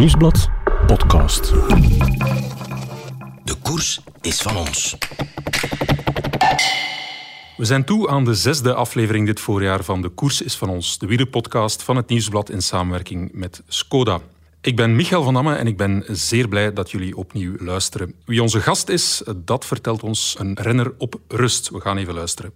Nieuwsblad podcast. De koers is van ons. We zijn toe aan de zesde aflevering dit voorjaar van De Koers is van ons, de wielerpodcast van het Nieuwsblad in samenwerking met Skoda. Ik ben Michael van Damme en ik ben zeer blij dat jullie opnieuw luisteren. Wie onze gast is, dat vertelt ons een renner op rust. We gaan even luisteren.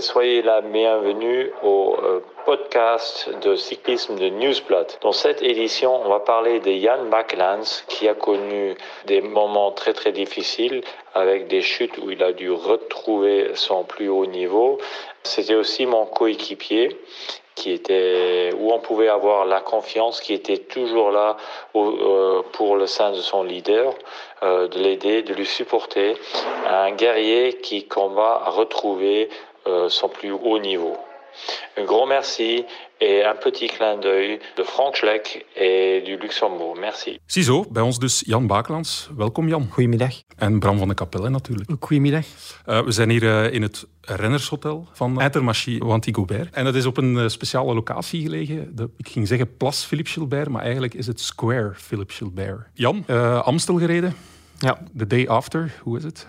Soyez la bienvenue au euh, podcast de cyclisme de Newsblad. Dans cette édition, on va parler de Jan Baklands qui a connu des moments très très difficiles avec des chutes où il a dû retrouver son plus haut niveau. C'était aussi mon coéquipier qui était où on pouvait avoir la confiance, qui était toujours là euh, pour le sein de son leader, euh, de l'aider, de lui supporter. Un guerrier qui combat à retrouver son plus haut niveau. Un grand merci et un petit clin d'œil de Frank Schleck et du Luxembourg. Merci. Ziezo, bij ons dus Jan Bakelands. Welkom Jan. Goedemiddag. En Bram van de Kapelle natuurlijk. Goedemiddag. Uh, we zijn hier uh, in het rennershotel van Intermarché Wanty-Gobert. En dat is op een uh, speciale locatie gelegen. De, ik ging zeggen Plas Philippe Gilbert, maar eigenlijk is het Square Philippe Gilbert. Jan, Amstel gereden. Ja. The day after, hoe is het?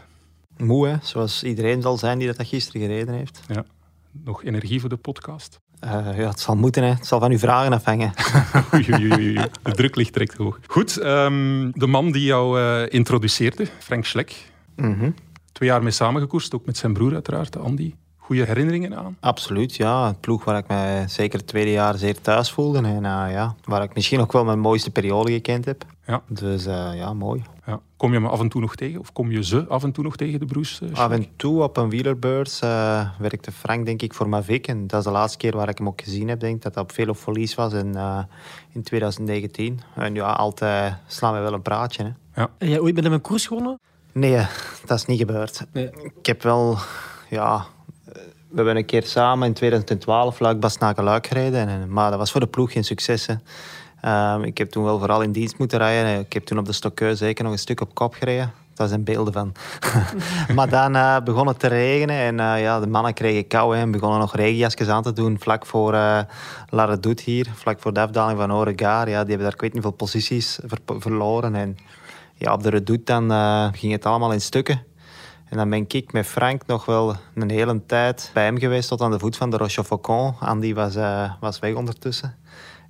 Moe, hè? zoals iedereen zal zijn die dat gisteren gereden heeft. Ja. Nog energie voor de podcast? Uh, ja, het zal moeten. Hè. Het zal van uw vragen afhangen. oei, oei, oei, De druk ligt direct hoog. Goed, um, de man die jou uh, introduceerde, Frank Schleck. Mm -hmm. Twee jaar mee samengekoerst, ook met zijn broer uiteraard, Andy. Goede herinneringen aan? Absoluut, ja. Het ploeg waar ik mij zeker het tweede jaar zeer thuis voelde. En uh, ja, waar ik misschien ook wel mijn mooiste periode gekend heb. Ja. Dus ja, mooi. Ja. Kom je me af en toe nog tegen? Of kom je ze af en toe nog tegen, de broers? Uh, af en toe op een wielerbeurs uh, werkte Frank denk ik voor Mavic. En dat is de laatste keer waar ik hem ook gezien heb. Denk dat dat op veel verlies was in, uh, in 2019. En ja, altijd slaan we wel een praatje. Hè. Ja. Heb jij ooit met hem een koers gewonnen? Nee, dat is niet gebeurd. Nee. Ik heb wel... Ja, we hebben een keer samen in 2012 Luik-Bastenaken-Luik gereden. En, maar dat was voor de ploeg geen succes. Hè. Um, ik heb toen wel vooral in dienst moeten rijden. Ik heb toen op de Stokkeu zeker nog een stuk op kop gereden. Daar zijn beelden van. maar dan uh, begon het te regenen en uh, ja, de mannen kregen kou en begonnen nog regenjasjes aan te doen vlak voor uh, La Redoute hier, vlak voor de afdaling van Oregaar. Ja, die hebben daar ik weet niet veel posities ver verloren. En ja, op de Redoute dan ging het allemaal in stukken. En dan ben ik met Frank nog wel een hele tijd bij hem geweest tot aan de voet van de Rochefaucon. Andy was, was weg ondertussen.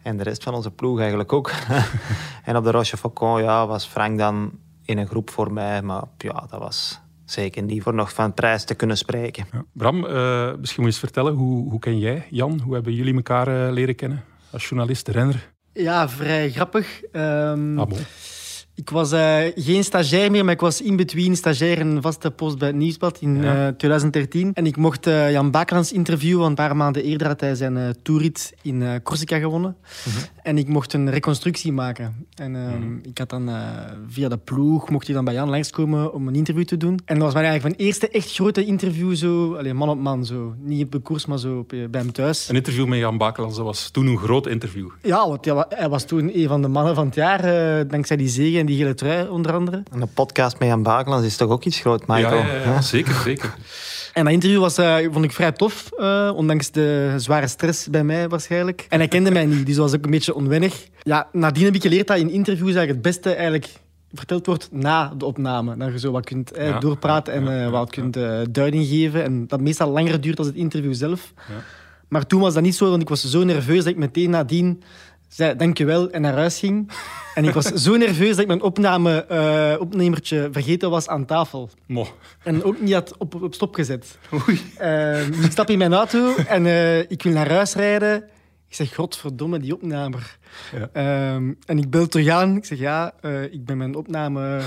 En de rest van onze ploeg eigenlijk ook. en op de Rochefaucon ja, was Frank dan in een groep voor mij. Maar ja, dat was zeker niet voor nog van prijs te kunnen spreken. Ja. Bram, uh, misschien moet je eens vertellen, hoe, hoe ken jij Jan? Hoe hebben jullie elkaar uh, leren kennen als journalist, renner? Ja, vrij grappig. Um, ah, bon. Ik was uh, geen stagiair meer, maar ik was in between stagiair en vaste post bij het Nieuwsblad in ja. uh, 2013. En ik mocht uh, Jan Bakelands interviewen, want een paar maanden eerder had hij zijn toerit in Corsica gewonnen. Mm -hmm. En ik mocht een reconstructie maken. En mm -hmm. ik had dan via de ploeg, mocht hij dan bij Jan langskomen om een interview te doen. En dat was eigenlijk mijn eerste echt grote interview, zo, allez, man op man. Zo. Niet op de koers, maar zo op, bij hem thuis. Een interview met Jan Bakelands, dat was toen een groot interview. Ja, want hij was toen een van de mannen van het jaar, dankzij die zege die gele trui, onder andere. En een podcast met Jan Bakelands is toch ook iets groot, Michael? Ja, ja, ja, ja. zeker, zeker. En dat interview was, uh, vond ik vrij tof, uh, ondanks de zware stress bij mij waarschijnlijk. En hij kende mij niet, dus dat was ook een beetje onwennig. Ja, nadien heb ik geleerd dat in interviews eigenlijk het beste eigenlijk verteld wordt na de opname. Dat je zo wat kunt eh, Ja, doorpraten en ja, eh, ja, wat kunt eh, duiding geven. En dat meestal langer duurt dan het interview zelf. Ja. Maar toen was dat niet zo, want ik was zo nerveus dat ik meteen nadien zei dankjewel en naar huis ging. En ik was zo nerveus dat ik mijn opname, eh, opnemertje vergeten was aan tafel. Mo. En ook niet had op, op stop gezet. Oei. Eh, dus ik stap in mijn auto en eh, ik wil naar huis rijden. Ik zeg, godverdomme, die opname. Ja. Ehm, en ik bel terug aan. Ik zeg, ja, eh, ik ben mijn opname...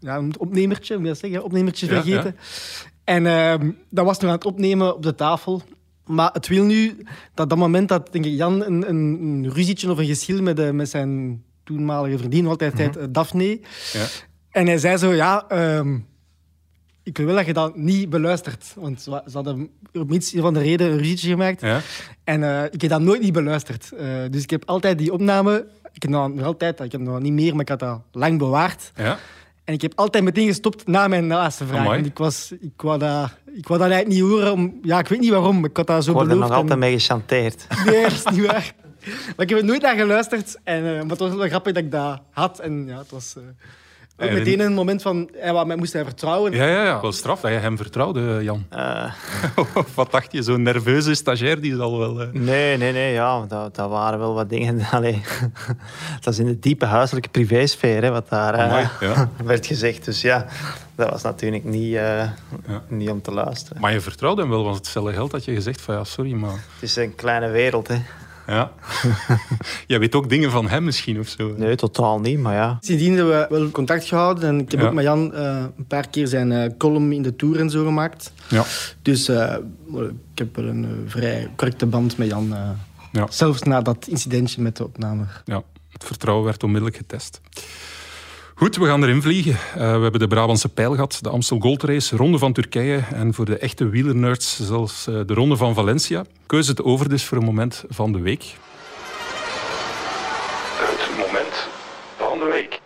ja, opnemertje, moet je dat zeggen? Opnemertje Ja, vergeten. En ehm, dat was nog aan het opnemen op de tafel. Maar het wil nu dat dat moment dat denk ik, Jan een, een, een ruzietje of een geschil met, de, met zijn toenmalige vriendin, altijd tijd, eh, Daphne. Ja. En hij zei zo, ja, ehm, ik wil wel dat je dat niet beluistert. Want ze hadden om iets van de reden een ruzietje gemaakt. Ja. En eh, ik heb dat nooit niet beluisterd. Eh, dus ik heb altijd die opname... Ik heb dat nog altijd, ik heb dat niet meer, maar ik had dat lang bewaard. Ja. En ik heb altijd meteen gestopt na mijn laatste vraag. Amai. Want ik, was, ik, wou dat, ik wou dat eigenlijk niet horen. Om, ja, ik weet niet waarom. maar Ik had dat zo Ik word er beloofd. nog altijd en- mee gechanteerd. Nee, dat is niet waar. Maar ik heb er nooit naar geluisterd. En, uh, maar het was wel grappig dat ik dat had. En ja, het was... Uh... Ook meteen een moment van, hij, wat moest hij vertrouwen? Ja, ja, ja, wel straf dat je hem vertrouwde, Jan. Uh... wat dacht je, zo'n nerveuze stagiair die zal wel... Uh... Nee, nee, nee, ja, dat, dat waren wel wat dingen. Allee, dat is in de diepe huiselijke privésfeer, hè, wat daar uh, ja. werd gezegd. Dus ja, dat was natuurlijk niet, ja. niet om te luisteren. Maar je vertrouwde hem wel, want hetzelfde geld had je gezegd van ja, sorry, maar... Het is een kleine wereld, hè. Ja. Jij weet ook dingen van hem misschien of zo? Nee, totaal niet, maar ja. Sindsdien hebben we wel contact gehouden. En ik heb ook met Jan uh, een paar keer zijn uh, column in de Tour en zo gemaakt. Ja. Dus uh, ik heb wel een vrij correcte band met Jan. Ja. Zelfs na dat incidentje met de opname. Ja, het vertrouwen werd onmiddellijk getest. Goed, we gaan erin vliegen. Uh, we hebben de Brabantse Pijl gehad, de Amstel Gold Race, Ronde van Turkije en voor de echte wielernerds zelfs uh, de Ronde van Valencia. Keuze het over dus voor een moment van de week. Het moment van de week.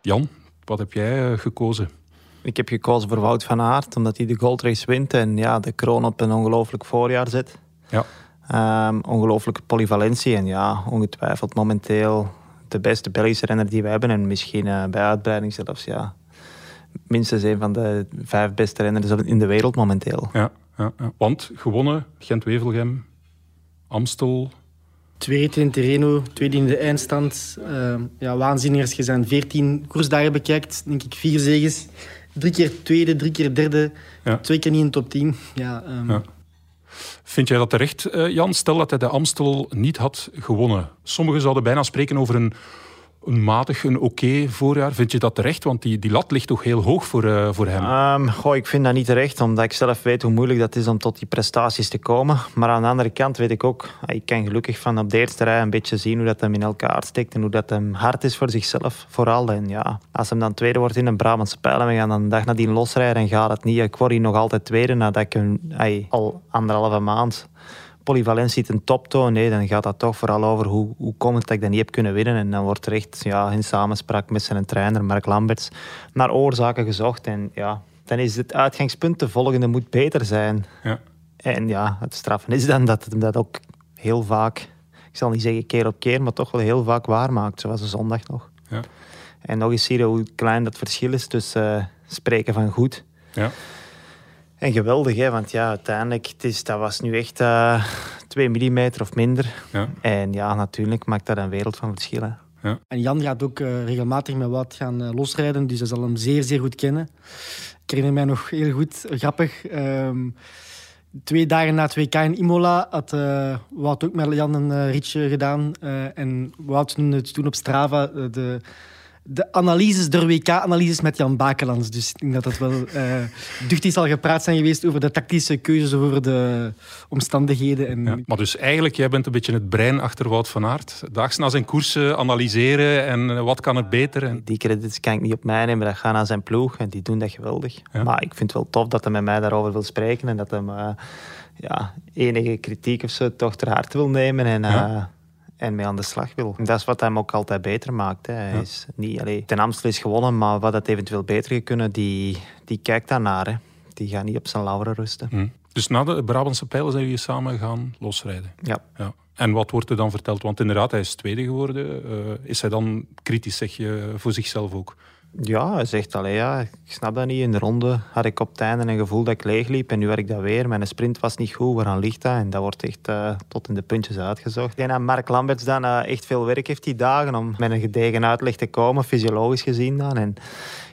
Jan, wat heb jij uh, gekozen? Ik heb gekozen voor Wout van Aert, omdat hij de Gold Race wint en ja, de kroon op een ongelooflijk voorjaar zet. Ja. Um, ongelooflijke polyvalentie en ja, ongetwijfeld momenteel de beste Belgische renner die we hebben. En misschien uh, bij uitbreiding zelfs, ja. Minstens een van de vijf beste renners in de wereld momenteel. Ja, ja, ja. want gewonnen, Gent-Wevelgem, Amstel... Tweede in Terreno, tweede in de eindstand. Uh, ja, waanzinnig als je zijn 14 koersdagen bekijkt. Denk ik vier zegens. Drie keer tweede, drie keer derde. Ja. Twee keer niet in de top 10. Ja, um... ja. Vind jij dat terecht, eh, Jan? Stel dat hij de Amstel niet had gewonnen. Sommigen zouden bijna spreken over een een matig, een oké voorjaar. Vind je dat terecht? Want die, die lat ligt toch heel hoog voor, uh, voor hem? Um, goh, ik vind dat niet terecht, omdat ik zelf weet hoe moeilijk dat is om tot die prestaties te komen. Maar aan de andere kant weet ik ook, ah, ik kan gelukkig van op de eerste rij een beetje zien hoe dat hem in elkaar steekt en hoe dat hem hard is voor zichzelf, vooral. En ja, als hem dan tweede wordt in een Brabantse pijl en we gaan dan een dag nadien losrijden en gaat het niet. Ik word hier nog altijd tweede nadat ik hem al anderhalve maand polyvalentie ten top toon, nee, dan gaat dat toch vooral over hoe, hoe komt het dat ik dat niet heb kunnen winnen. En dan wordt er echt ja, in samenspraak met zijn trainer, Mark Lamberts, naar oorzaken gezocht. En ja, dan is het uitgangspunt, de volgende moet beter zijn. Ja. En ja, het straffen is dan dat het dat ook heel vaak, ik zal niet zeggen keer op keer, maar toch wel heel vaak waarmaakt, zoals de zondag nog. Ja. En nog eens zie je hoe klein dat verschil is tussen uh, spreken van goed ja. En geweldig, hè? want ja, uiteindelijk, het is, dat was nu echt uh, twee millimeter of minder. Ja. En ja, natuurlijk maakt dat een wereld van verschillen. Ja. En Jan gaat ook uh, regelmatig met wat gaan uh, losrijden, dus hij zal hem zeer, zeer goed kennen. Ik herinner mij nog heel goed, grappig. Um, twee dagen na het WK in Imola had uh, Wout ook met Jan een ritje gedaan. en Wout noemde het toen op Strava de de analyses, de WK-analyses met Jan Bakelands. Dus ik denk dat dat wel uh, duchtig zal gepraat zijn geweest over de tactische keuzes, over de omstandigheden. En... Ja, maar dus eigenlijk, jij bent een beetje het brein achter Wout van Aert. Daags na zijn koersen analyseren en eh, wat kan er beter? En... Die credits kan ik niet op mij nemen, dat gaat naar zijn ploeg en die doen dat geweldig. Maar ik vind het wel tof dat hij met mij daarover wil spreken en dat hij uh, ja, enige kritiek of zo toch ter harte wil nemen. En, en mee aan de slag wil. dat is wat hem ook altijd beter maakt. Hè. Hij is niet, ten Amstel is gewonnen, maar wat het eventueel beter kunnen, die, die kijkt daarnaar. Hè. Die gaat niet op zijn lauren rusten. Hm. Dus na de Brabantse pijlen zijn jullie samen gaan losrijden? Ja. ja. En wat wordt er dan verteld? Want inderdaad, hij is tweede geworden. Uh, is hij dan kritisch, zeg je, voor zichzelf ook? Ja, hij zegt alleen ja, ik snap dat niet. In de ronde had ik op het einde een gevoel dat ik leeg liep en nu werd ik dat weer. Mijn sprint was niet goed, waaraan ligt dat? En dat wordt echt uh, tot in de puntjes uitgezocht. Ik denk dat Mark Lamberts dan uh, echt veel werk heeft die dagen om met een gedegen uitleg te komen, fysiologisch gezien dan. En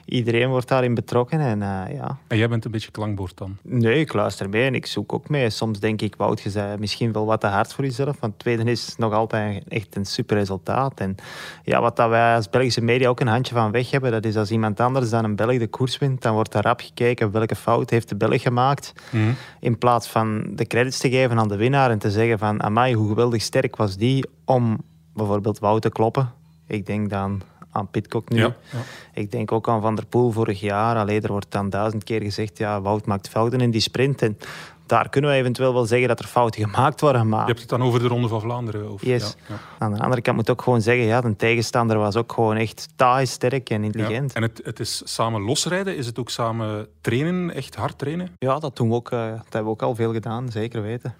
iedereen wordt daarin betrokken. En, uh, ja. en jij bent een beetje klankbord dan? Nee, ik luister mee en ik zoek ook mee. Soms denk ik, Wout, je zei misschien wel wat te hard voor jezelf. Want tweede is nog altijd echt een super resultaat. En ja, wat dat wij als Belgische media ook een handje van weg hebben, dat is als iemand anders dan een Belg de koers wint, dan wordt daar rap gekeken welke fout heeft de Belg gemaakt. Mm. In plaats van de credits te geven aan de winnaar en te zeggen van, amai, hoe geweldig sterk was die om bijvoorbeeld Wout te kloppen. Ik denk dan aan Pitcock nu. Ja, Ik denk ook aan Van der Poel vorig jaar. Alleen er wordt dan duizend keer gezegd, ja, Wout maakt fouten in die sprint. En daar kunnen we eventueel wel zeggen dat er fouten gemaakt worden. Maar... Je hebt het dan over de Ronde van Vlaanderen? Of... Yes. Ja, Aan de andere kant moet ik ook gewoon zeggen, ja, de tegenstander was ook gewoon echt taai, sterk en intelligent. En het, het is samen losrijden? Is het ook samen trainen, echt hard trainen? Ja, dat doen we ook. Uh, dat hebben we ook al veel gedaan, zeker weten.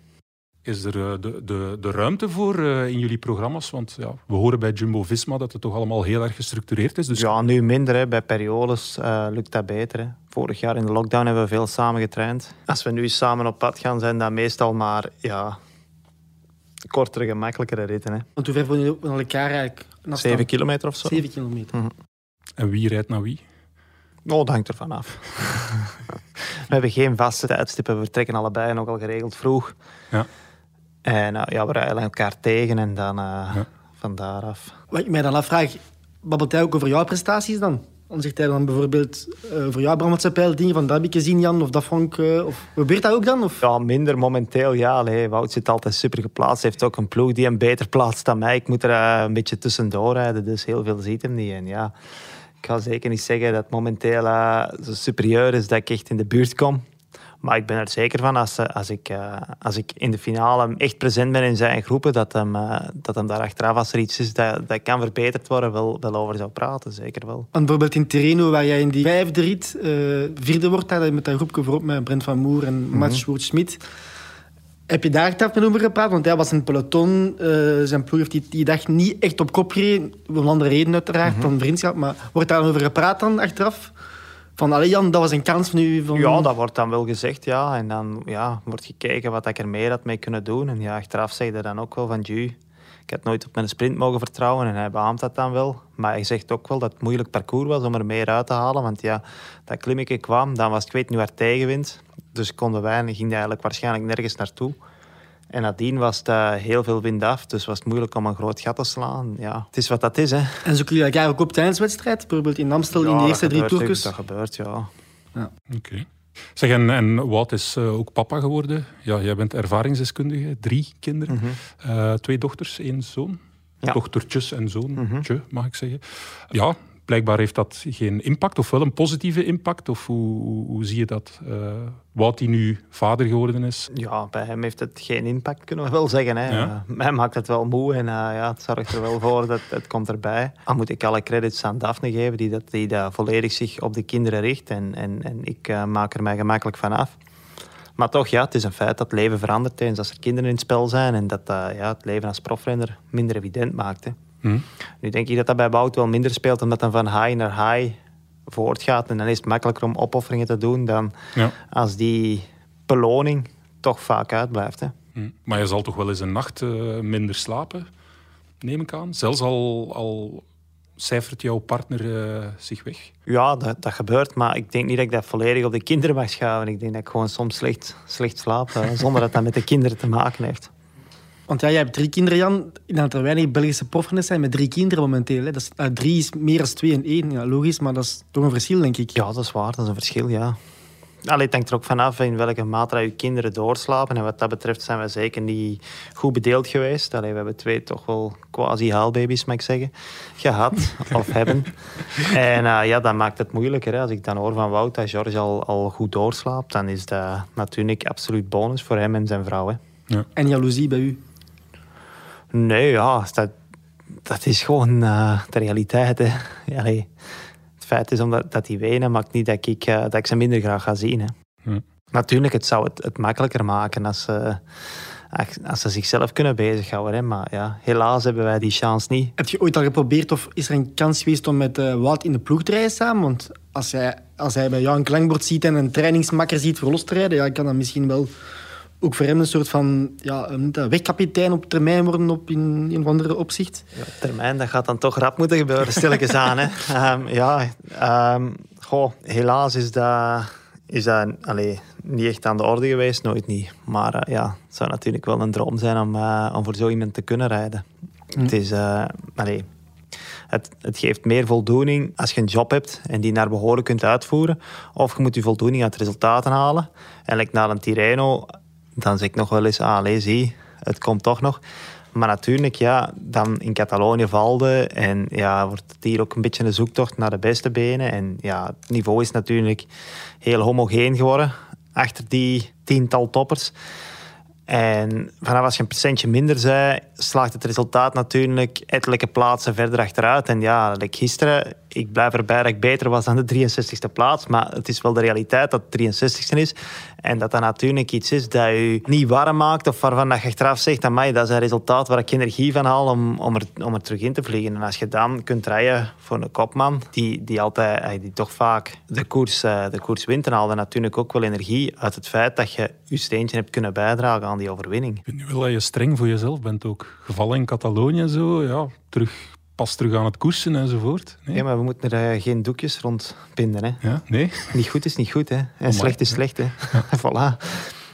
Is er uh, de, de, de ruimte voor uh, in jullie programma's? Want ja, we horen bij Jumbo-Visma dat het toch allemaal heel erg gestructureerd is. Dus... Ja, nu minder. Hè. Bij periodes uh, lukt dat beter. Hè. Vorig jaar in de lockdown hebben we veel samen getraind. Als we nu samen op pad gaan, zijn dat meestal maar ja, kortere, gemakkelijkere ritten. Hè. Want hoe ver wonen jullie van elkaar eigenlijk? Zeven kilometer of zo. Zeven kilometer. Mhm. En wie rijdt naar wie? Oh, dat hangt ervan af. we hebben geen vaste tijdstippen. We vertrekken allebei nogal geregeld vroeg. Ja. En uh, ja, we rijden elkaar tegen en dan uh, ja. van daaraf. Wat ik mij dan afvraag, babbelt hij ook over jouw prestaties dan? Dan zegt hij dan bijvoorbeeld uh, voor jou brandmaatschappij dingen van dat heb ik gezien Jan of dat vond ik... Uh, of probeert dat ook dan? Of? Ja, minder momenteel ja. Allee, Wout zit altijd super geplaatst. Hij heeft ook een ploeg die hem beter plaatst dan mij. Ik moet er uh, een beetje tussendoor rijden, dus heel veel ziet hem niet. En ja, ik ga zeker niet zeggen dat momenteel zo superieur is dat ik echt in de buurt kom. Maar ik ben er zeker van als, als, ik, uh, als ik in de finale echt present ben in zijn groepen, dat hem, uh, dat hem daar achteraf, als er iets is dat, dat kan verbeterd worden, wel, wel over zou praten. Zeker wel. Bijvoorbeeld in Terreno, waar jij in die vijfde rit uh, vierde wordt, daar, met dat groepje voorop met Brent van Moer en mm -hmm. Schwoert-Smit. Heb je daar met over gepraat? Want hij was in het peloton. zijn ploeg heeft die, die dag niet echt op kop gereden. Om een andere reden uiteraard, mm -hmm. dan vriendschap. Maar wordt daar over gepraat dan achteraf? Van, allee dat was een kans van? Van... Ja, dat wordt dan wel gezegd, ja. En dan ja, wordt gekeken wat ik er meer had mee kunnen doen. En ja, achteraf zeg je dan ook wel van, ju, ik had nooit op mijn sprint mogen vertrouwen. En hij beaamt dat dan wel. Maar hij zegt ook wel dat het moeilijk parcours was om er meer uit te halen. Want ja, dat klimmetje kwam, dan was ik weet niet waar tegenwind. Dus konden wij en ging hij eigenlijk waarschijnlijk nergens naartoe. En nadien was het uh, heel veel wind af, dus was het moeilijk om een groot gat te slaan. Ja, het is wat dat is. Hè. En zoeken jullie elkaar ook op tijdens de wedstrijd? Bijvoorbeeld in Amstel ja, in de eerste drie toertjes? Dat gebeurt, ja. ja. Oké. Okay. Zeg, en, en Wout is uh, ook papa geworden. Ja, jij bent ervaringsdeskundige, drie kinderen. Mhm. Mm -hmm. uh, twee dochters, één zoon. Ja. Dochtertjes en zoon, Mhm. mag ik zeggen. Ja, blijkbaar heeft dat geen impact, of wel een positieve impact. Of hoe, hoe, hoe zie je dat? Uh, Wout die nu vader geworden is. Ja, bij hem heeft het geen impact, kunnen we wel zeggen. Hè. Ja. Uh, maakt het wel moe en uh, ja, het zorgt er wel voor dat het komt erbij. Dan moet ik alle credits aan Daphne geven, die dat, die dat volledig zich op de kinderen richt. En, en, en ik uh, maak er mij gemakkelijk van af. Maar toch, ja, het is een feit dat het leven verandert tijdens als er kinderen in het spel zijn. En dat ja, het leven als profrenner minder evident maakt. Hè. Hm. Nu denk ik dat dat bij Wout wel minder speelt, omdat dan van high naar high voortgaat. En dan is het makkelijker om opofferingen te doen dan ja. als die beloning toch vaak uitblijft. Hè. Hm. Maar je zal toch wel eens een nacht uh, minder slapen, neem ik aan? Zelfs al, al cijfert jouw partner uh, zich weg? Ja, dat, dat, gebeurt, maar ik denk niet dat ik dat volledig op de kinderen mag schuiven. Ik denk dat ik gewoon soms slecht, slecht slaap, uh, zonder dat dat met de kinderen te maken heeft. Want ja, jij hebt drie kinderen, Jan. Ik denk dat er weinig Belgische profrenners zijn met drie kinderen momenteel. Hè. Dat is, uh, drie is meer dan twee en één. Ja, logisch, maar dat is toch een verschil, denk ik. Ja, dat is waar. Dat is een verschil, ja. Allee, het hangt er ook vanaf in welke mate je kinderen doorslapen. En wat dat betreft zijn we zeker niet goed bedeeld geweest. Allee, we hebben twee toch wel quasi-haalbaby's, mag ik zeggen, gehad of hebben. En uh, ja, dat maakt het moeilijker. Hè. Als ik dan hoor van Wout dat George al, al goed doorslaapt, dan is dat natuurlijk absoluut bonus voor hem en zijn vrouw. Hè. Ja. En jaloezie bij u? Nee, ja, dat, dat is gewoon uh, de realiteit. Hè. Allee, het feit is omdat dat die wenen, maakt niet dat ik, uh, dat ik ze minder graag ga zien. Hè. Natuurlijk, het zou het, het makkelijker maken als ze, als ze zichzelf kunnen bezighouden. Hè. Maar ja, helaas hebben wij die chance niet. Heb je ooit al geprobeerd of is er een kans geweest om met uh, Wout in de ploeg te rijden samen? Want als hij, als hij bij jou een klankbord ziet en een trainingsmakker ziet voor los te rijden, ja, kan dat misschien wel ook voor hem een soort van ja, een wegkapitein op termijn worden op in een of andere opzicht? Ja, termijn, dat gaat dan toch rap moeten gebeuren, stilletjes aan. Hè. Um, ja, um, goh, helaas is dat, is dat allee, niet echt aan de orde geweest, nooit niet. Maar uh, ja, het zou natuurlijk wel een droom zijn om, uh, om voor zo iemand te kunnen rijden. Hm. Het is... Uh, allee, het, het, geeft meer voldoening als je een job hebt en die naar behoren kunt uitvoeren. Of je moet je voldoening uit resultaten halen. En like na een Tirreno dan zeg ik nog wel eens, ah, zie, het komt toch nog. Maar natuurlijk, ja, dan in Catalonië valde en ja, wordt het hier ook een beetje een zoektocht naar de beste benen. En ja, het niveau is natuurlijk heel homogeen geworden achter die tiental toppers. En vanaf als je een procentje minder zei, slaagt het resultaat natuurlijk ettelijke plaatsen verder achteruit. En ja, gisteren, ik blijf erbij dat ik beter was dan de 63ste plaats. Maar het is wel de realiteit dat het 63ste is. En dat dat natuurlijk iets is dat je niet warm maakt. Of waarvan dat je achteraf zegt, amai, dat is een resultaat waar ik energie van haal om, om, er, om er terug in te vliegen. En als je dan kunt rijden voor een kopman, die, die, altijd, die toch vaak de koers, eh, de koers wint, dan haal je natuurlijk ook wel energie uit het feit dat je je steentje hebt kunnen bijdragen aan die overwinning. Vind nu wel dat je streng voor jezelf bent ook. Gevallen in Catalonië en zo, ja, terug pas terug aan het koersen enzovoort. Nee, ja, maar we moeten er uh, geen doekjes rond binden. Hè. Ja, nee? Niet goed is niet goed, hè. En slecht is slecht, hè. voilà.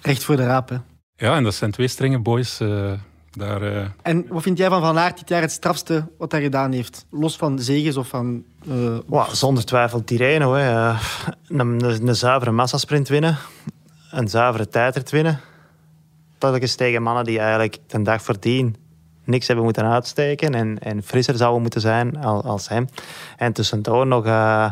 Recht voor de raap, hè. Ja, en dat zijn twee strenge boys. Uh, daar, uh... En wat vind jij van Van Aert dit jaar het strafste wat hij gedaan heeft? Los van zegens of van... Wow, zonder twijfel Tirreno. Hè. Een, een, een zuivere massasprint winnen. Een zuivere tijdrit winnen. Dat is tegen mannen die eigenlijk ten dag voordien niks hebben moeten uitsteken en, en frisser zouden moeten zijn als, als hem. En tussendoor nog uh,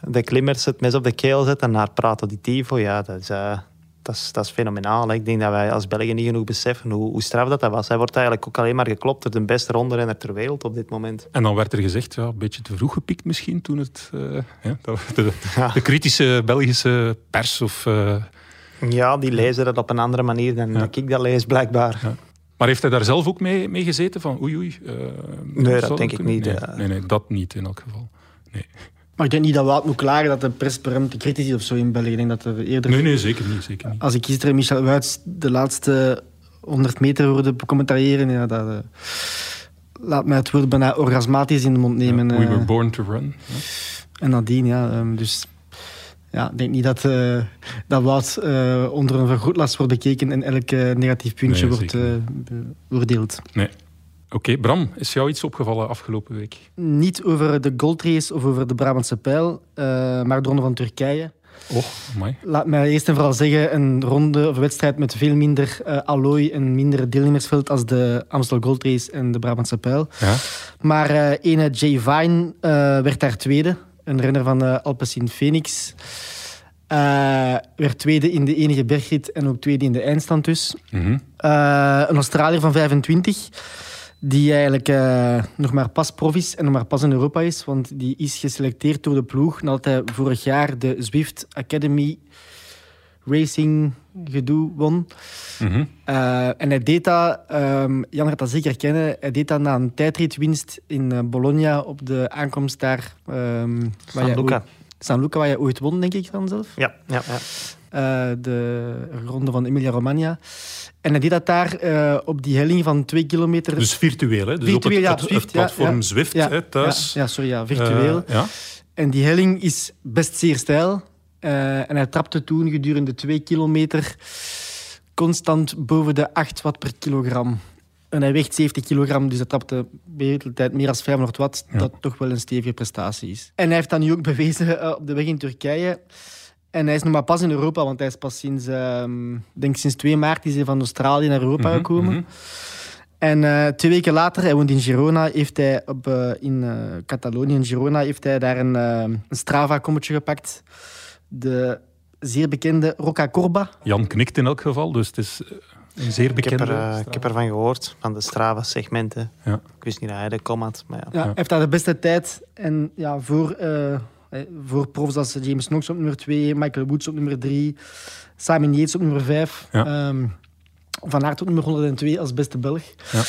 de klimmers het mes op de keel zetten naar Prato di Tivo. Ja, dat is, uh, dat is, dat is fenomenaal. Hè. Ik denk dat wij als Belgen niet genoeg beseffen hoe, hoe straf dat, dat was. Hij wordt eigenlijk ook alleen maar geklopt door de beste rondrenner ter wereld op dit moment. En dan werd er gezegd, ja, een beetje te vroeg gepikt misschien toen het... Uh, ja, de, kritische Belgische pers of... Ja, die lezen dat op een andere manier dan ja. ik dat lees, blijkbaar. Ja. Maar heeft hij daar zelf ook mee, mee gezeten? Van oei oei? Uh, nee, dat denk ik niet. Nee, nee, nee, dat niet in elk geval. Nee. Maar ik denk niet dat we het moeten klagen dat de pers per te kritisch is of zo in België. Ik denk dat er eerder... Nee, nee, zeker niet. Zeker niet. Als ik gisteren Michel Wuits de laatste 100 meter hoorde commentariëren, ja, dat... Uh, laat mij het woord bijna orgasmatisch in de mond nemen. We were born to run. Ja. En nadien, ja. Um, dus ja, ik denk niet dat, uh, dat Wout uh, onder een vergrootlast wordt bekeken en elk uh, negatief puntje nee, wordt beoordeeld. Nee. Oké, okay, Bram, is jou iets opgevallen afgelopen week? Niet over de goldrace of over de Brabantse pijl, maar de ronde van Turkije. Oh, amai. Laat mij eerst en vooral zeggen, een ronde of wedstrijd met veel minder uh, allooi en minder deelnemersveld als de Amstel Gold Race en de Brabantse Pijl. Ja. Maar uh, ene Jay Vine uh, werd daar tweede een renner van uh, Alpecin Phoenix. Uh, werd tweede in de enige bergrit en ook tweede in de eindstand dus. Mm -hmm. uh, een Australiër van 25, die eigenlijk nog maar pas prof is en nog maar pas in Europa is, want die is geselecteerd door de ploeg nadat hij vorig jaar de Zwift Academy Racing gedoe won. Mm -hmm. uh, en hij deed dat, um, Jan gaat dat zeker kennen, hij deed dat na een tijdritwinst in uh, Bologna op de aankomst daar. Um, San Luca. Ooit, San Luca, waar je ooit won, denk ik dan zelf. Ja, ja, ja. Uh, de ronde van Emilia-Romagna. En hij deed dat daar op die helling van twee kilometer. Dus virtueel, hè? Dus virtueel, op het, ja, Zwift, het platform ja, Zwift ja, hè, thuis. Ja, sorry, ja, virtueel. ja. En die helling is best zeer steil. Uh, en hij trapte toen gedurende twee kilometer constant boven de 8 watt per kilogram. En hij weegt 70 kilogram, dus hij trapte de hele tijd meer dan 500 watt. Ja. Dat toch wel een stevige prestatie is. En hij heeft dat nu ook bewezen uh, op de weg in Turkije. En hij is nog maar pas in Europa, want hij is pas sinds, uh, denk sinds 2 maart is hij van Australië naar Europa Mm -hmm, gekomen. mm -hmm. En uh, twee weken later, hij woont in Girona, heeft hij op, uh, in Catalonië, in Girona, heeft hij daar een, een Strava-kommetje gepakt. De zeer bekende Roca Corba. Jan knikt in elk geval, dus het is een zeer bekende... Ik heb, er, ik heb ervan gehoord, van de Strava-segmenten. Ja. Ik wist niet dat hij de kom had, maar ja. ja. Hij heeft daar de beste tijd. En ja, voor, voor profs als James Knox op nummer 2, Michael Woods op nummer 3, Simon Yates op nummer 5... Ja. Um, van Aert nummer 102 als beste Belg. Ja.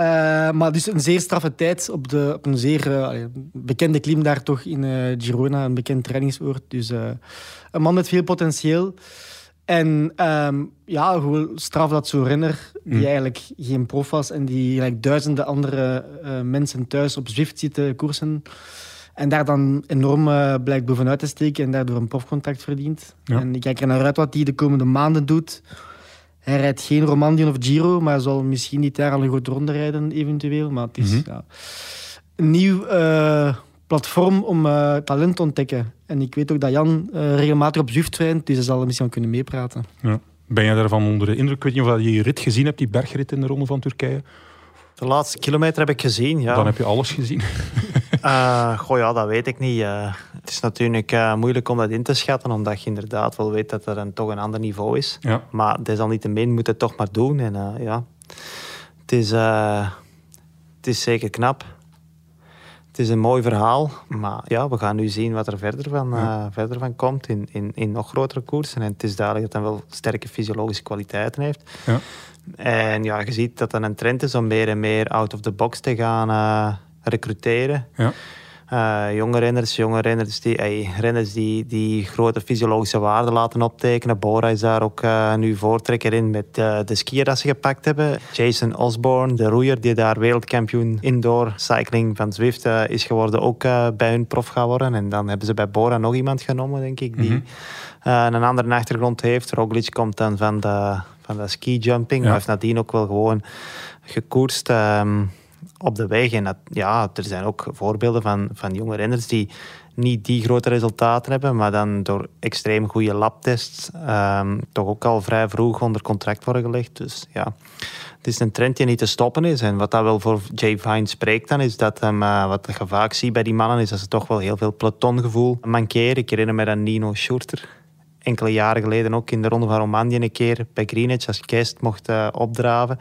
Uh, maar dus een zeer straffe tijd op, de, op een zeer uh, bekende klim daar toch in uh, Girona, een bekend trainingsoord. Dus een man met veel potentieel. En um, ja, gewoon straf dat zo'n renner, die Mm. eigenlijk geen prof was en die duizenden andere mensen thuis op Zwift zitten koersen. En daar dan enorm blijkt bovenuit te steken en daardoor een profcontact verdient. Ja. En ik kijk er naar uit wat hij de komende maanden doet. Hij rijdt geen Romandie of Giro, maar zal misschien dit jaar al een grote ronde rijden, eventueel. Maar het is Mm -hmm. ja, een nieuw uh, platform om uh, talent te ontdekken. En ik weet ook dat Jan uh, regelmatig op Zwift rijdt, dus hij zal er misschien wel kunnen meepraten. Ja. Ben je daarvan onder de indruk? Ik weet niet of je die rit gezien hebt, die bergrit in de Ronde van Turkije. De laatste kilometer heb ik gezien, ja. Dan heb je alles gezien. uh, goh, ja, dat weet ik niet. Het is natuurlijk uh, moeilijk om dat in te schatten, omdat je inderdaad wel weet dat er een, toch een ander niveau is. Ja. Maar desalniettemin moet het toch maar doen. En ja, het is, het is zeker knap. het is een mooi verhaal. Maar ja, we gaan nu zien wat er verder van, verder van komt in, in, in nog grotere koersen. En het is duidelijk dat hij wel sterke fysiologische kwaliteiten heeft. Ja. En ja, je ziet dat dat een trend is om meer en meer out of the box te gaan recruteren. Ja. Uh, jonge renners, jonge renners die, renners die, die grote fysiologische waarden laten optekenen. Bora is daar ook uh, nu voortrekker in met uh, de skier dat ze gepakt hebben. Jason Osborne, de roeier die daar wereldkampioen indoor cycling van Zwift is geworden, ook bij hun prof gaan worden. En dan hebben ze bij Bora nog iemand genomen, denk ik, die mm -hmm. een andere achtergrond heeft. Roglic komt dan van de, van de ski jumping, ja. maar heeft nadien ook wel gewoon gekoerst. Um, op de weg. En dat, ja, er zijn ook voorbeelden van, van jonge renners die niet die grote resultaten hebben, maar dan door extreem goede labtests um, toch ook al vrij vroeg onder contract worden gelegd. Dus ja, het is een trend die niet te stoppen is. En wat dat wel voor Jay Vine spreekt dan, is dat hem, uh, wat je vaak ziet bij die mannen, is dat ze toch wel heel veel pelotongevoel mankeren. Ik herinner me aan Nino Schurter, enkele jaren geleden ook in de Ronde van Romandie een keer bij Greenwich als kerst mocht uh, opdraven.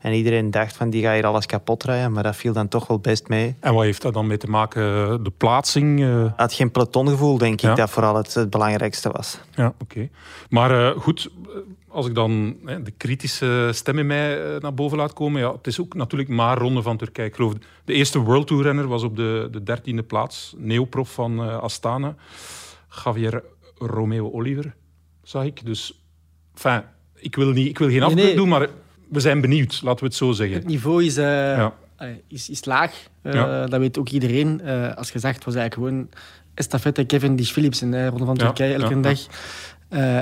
En iedereen dacht van die gaat hier alles kapot rijden, maar dat viel dan toch wel best mee. En wat heeft dat dan mee te maken? De plaatsing? Uh... Had geen pelotongevoel, denk ik, dat vooral het, het, belangrijkste was. Ja, oké. Maar uh, goed, als ik dan de kritische stem in mij naar boven laat komen, ja, het is ook natuurlijk maar Ronde van Turkije. Ik geloof de eerste World Tour renner was op de, de dertiende plaats, neoprof van Astana. Javier Romeo Oliver, zag ik. Dus, enfin, ik wil, niet, ik wil geen afbreuk doen, maar we zijn benieuwd, laten we het zo zeggen. Het niveau is, uh, ja. is, is laag, uh, ja. dat weet ook iedereen. Uh, als gezegd was eigenlijk gewoon estafette Kevin Dish Philips in de Ronde van Turkije elke dag.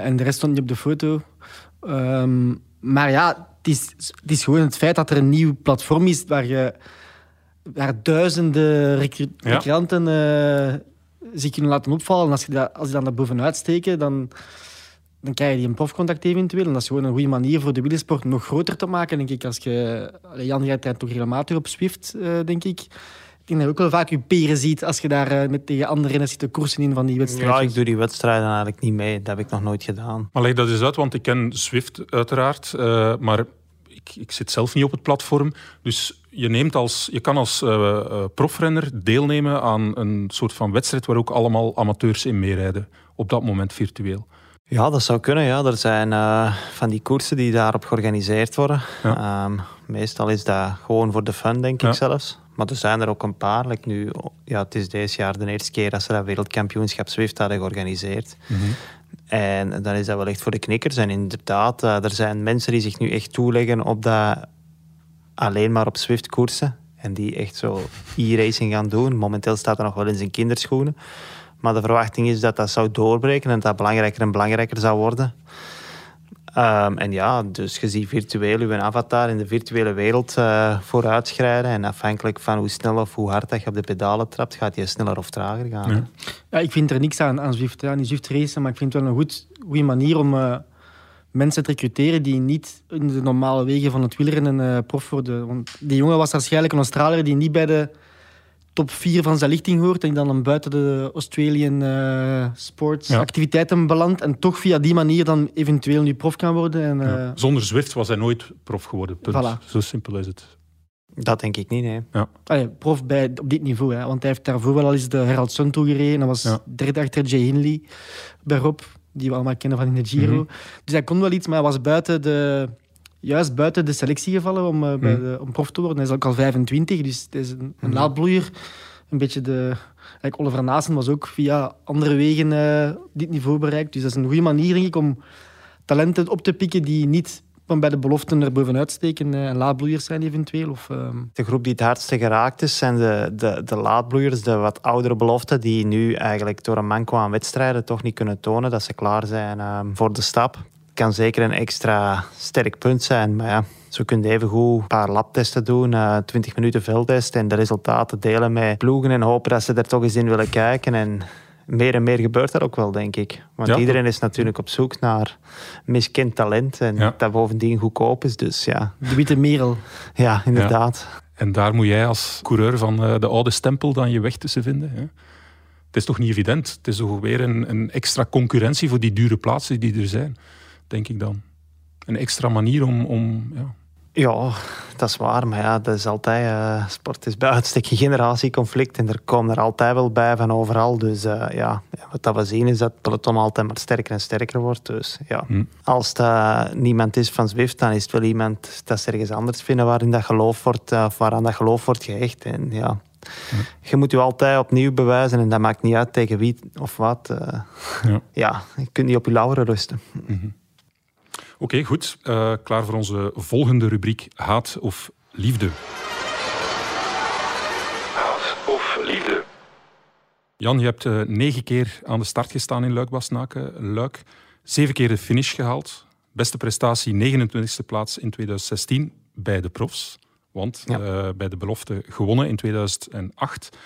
en de rest stond niet op de foto. Um, maar ja, het is, het is gewoon het feit dat er een nieuw platform is waar je waar duizenden recruanten zich kunnen laten opvallen. En als je, dat, als je dan daar bovenuit steken, dan, dan krijg je die een profcontact eventueel. En dat is gewoon een goede manier voor de wielersport nog groter te maken, denk ik. Als je, Jan rijdt toch regelmatig op Swift, uh, denk ik. Ik denk dat je ook wel vaak je peren ziet als je daar uh, met tegen andere renners zit te koersen in van die wedstrijden. Ja, ik doe die wedstrijden eigenlijk niet mee. Dat heb ik nog nooit gedaan. Maar leg dat eens uit, want ik ken Swift uiteraard. Uh, maar ik, ik, zit zelf niet op het platform. Dus je, neemt als, je kan als uh, profrenner deelnemen aan een soort van wedstrijd waar ook allemaal amateurs in meerijden. Op dat moment virtueel. Ja, dat zou kunnen. Ja. Er zijn uh, van die koersen die daarop georganiseerd worden. Ja. Um, meestal is dat gewoon voor de fun, denk ja. ik zelfs. Maar er zijn er ook een paar. Like nu, ja, het is deze jaar de eerste keer dat ze dat wereldkampioenschap Zwift hadden georganiseerd. Mm -hmm. En dan is dat wel echt voor de knikkers. En inderdaad, uh, er zijn mensen die zich nu echt toeleggen op dat alleen maar op Swift koersen. En die echt zo e-racing gaan doen. Momenteel staat er nog wel in zijn kinderschoenen. Maar de verwachting is dat dat zou doorbreken en dat dat belangrijker en belangrijker zou worden. Um, en ja, dus je ziet virtueel je avatar in de virtuele wereld uh, vooruitschrijden. En afhankelijk van hoe snel of hoe hard dat je op de pedalen trapt, gaat je sneller of trager gaan. Ja, ja ik vind er niks aan, aan Zwift, aan die Zwift racen, maar ik vind het wel een goed, goede manier om uh, mensen te recruteren die niet in de normale wegen van het wielrennen uh, prof worden. Want die jongen was waarschijnlijk een Australiër die niet bij de top 4 van zijn lichting hoort en die dan buiten de Australian uh, sports activiteiten belandt en toch via die manier dan eventueel nu prof kan worden. En, uh... ja. Zonder Zwift was hij nooit prof geworden. Punt. Voilà. Zo simpel is het. Dat denk ik niet, nee. Ja. Allee, prof bij, op dit niveau, hè, want hij heeft daarvoor wel al eens de Herald Sun toegereden. Dat was ja. derde achter Jay Hindley bij Rob, die we allemaal kennen van in de Giro. Mm -hmm. Dus hij kon wel iets, maar hij was buiten de, juist buiten de selectie gevallen om, uh, bij de, om prof te worden. Hij is ook al 25, dus het is een, een laadbloeier. Een beetje de... Like Oliver Naassen was ook via andere wegen uh, dit niveau bereikt. Dus dat is een goede manier, denk ik, om talenten op te pikken die niet van bij de beloften er bovenuit steken en laadbloeiers zijn eventueel. Of, uh... De groep die het hardste geraakt is, zijn de, de, de laadbloeiers, de wat oudere beloften, die nu eigenlijk door een manco aan wedstrijden toch niet kunnen tonen dat ze klaar zijn uh, voor de stap kan zeker een extra sterk punt zijn. Maar ja, zo kun je even goed een paar labtesten doen, uh, 20 minuten veldtest en de resultaten delen met ploegen en hopen dat ze er toch eens in willen kijken. En meer en meer gebeurt dat ook wel, denk ik. Want ja, iedereen is natuurlijk op zoek naar miskend talent en ja. dat bovendien goedkoop is. Dus ja. De witte merel. Ja, inderdaad. Ja. En daar moet jij als coureur van uh, de oude stempel dan je weg tussen vinden. Hè? Het is toch niet evident? Het is toch weer een, een extra concurrentie voor die dure plaatsen die er zijn denk ik dan. Een extra manier om, om ja, Ja, dat is waar. Maar ja, dat is altijd, uh, sport is bij uitstek een generatieconflict. En er komen er altijd wel bij van overal. Dus uh, ja, wat dat we zien is dat het peloton altijd maar sterker en sterker wordt. Dus ja, hm. als dat niemand is van Zwift, dan is het wel iemand dat ze ergens anders vinden waarin dat geloof wordt, uh, of waaraan dat geloof wordt gehecht. En ja, hm. je moet je altijd opnieuw bewijzen en dat maakt niet uit tegen wie of wat. ja. ja, je kunt niet op je lauren rusten. -hmm. Oké, goed. Uh, klaar voor onze volgende rubriek Haat of Liefde. Haat of Liefde. Jan, je hebt uh, negen keer aan de start gestaan in Luik-Basnaken. Luik, zeven keer de finish gehaald. Beste prestatie, 29e plaats in 2016 bij de profs. Want ja. uh, bij de belofte gewonnen in 2008.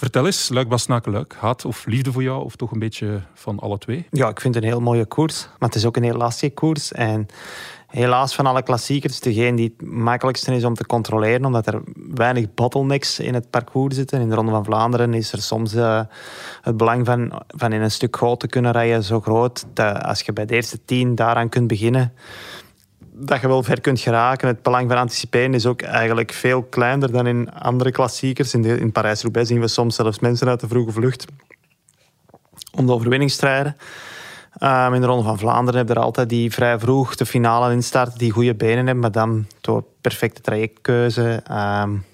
Vertel eens, Luik Luik, haat of liefde voor jou, of toch een beetje van alle twee? Ja, ik vind het een heel mooie koers, maar het is ook een heel lastige koers. En helaas van alle klassiekers, degene die het makkelijkste is om te controleren, omdat er weinig bottlenecks in het parcours zitten. In de Ronde van Vlaanderen is er soms uh, het belang van, van in een stuk groot te kunnen rijden zo groot, dat als je bij de eerste tien daaraan kunt beginnen, dat je wel ver kunt geraken. Het belang van anticiperen is ook eigenlijk veel kleiner dan in andere klassiekers. In, in Parijs-Roubaix zien we soms zelfs mensen uit de vroege vlucht om de overwinning strijden. Um, in de Ronde van Vlaanderen hebben er altijd die vrij vroeg de finale instarten, die goede benen hebben, maar dan door perfecte trajectkeuze um,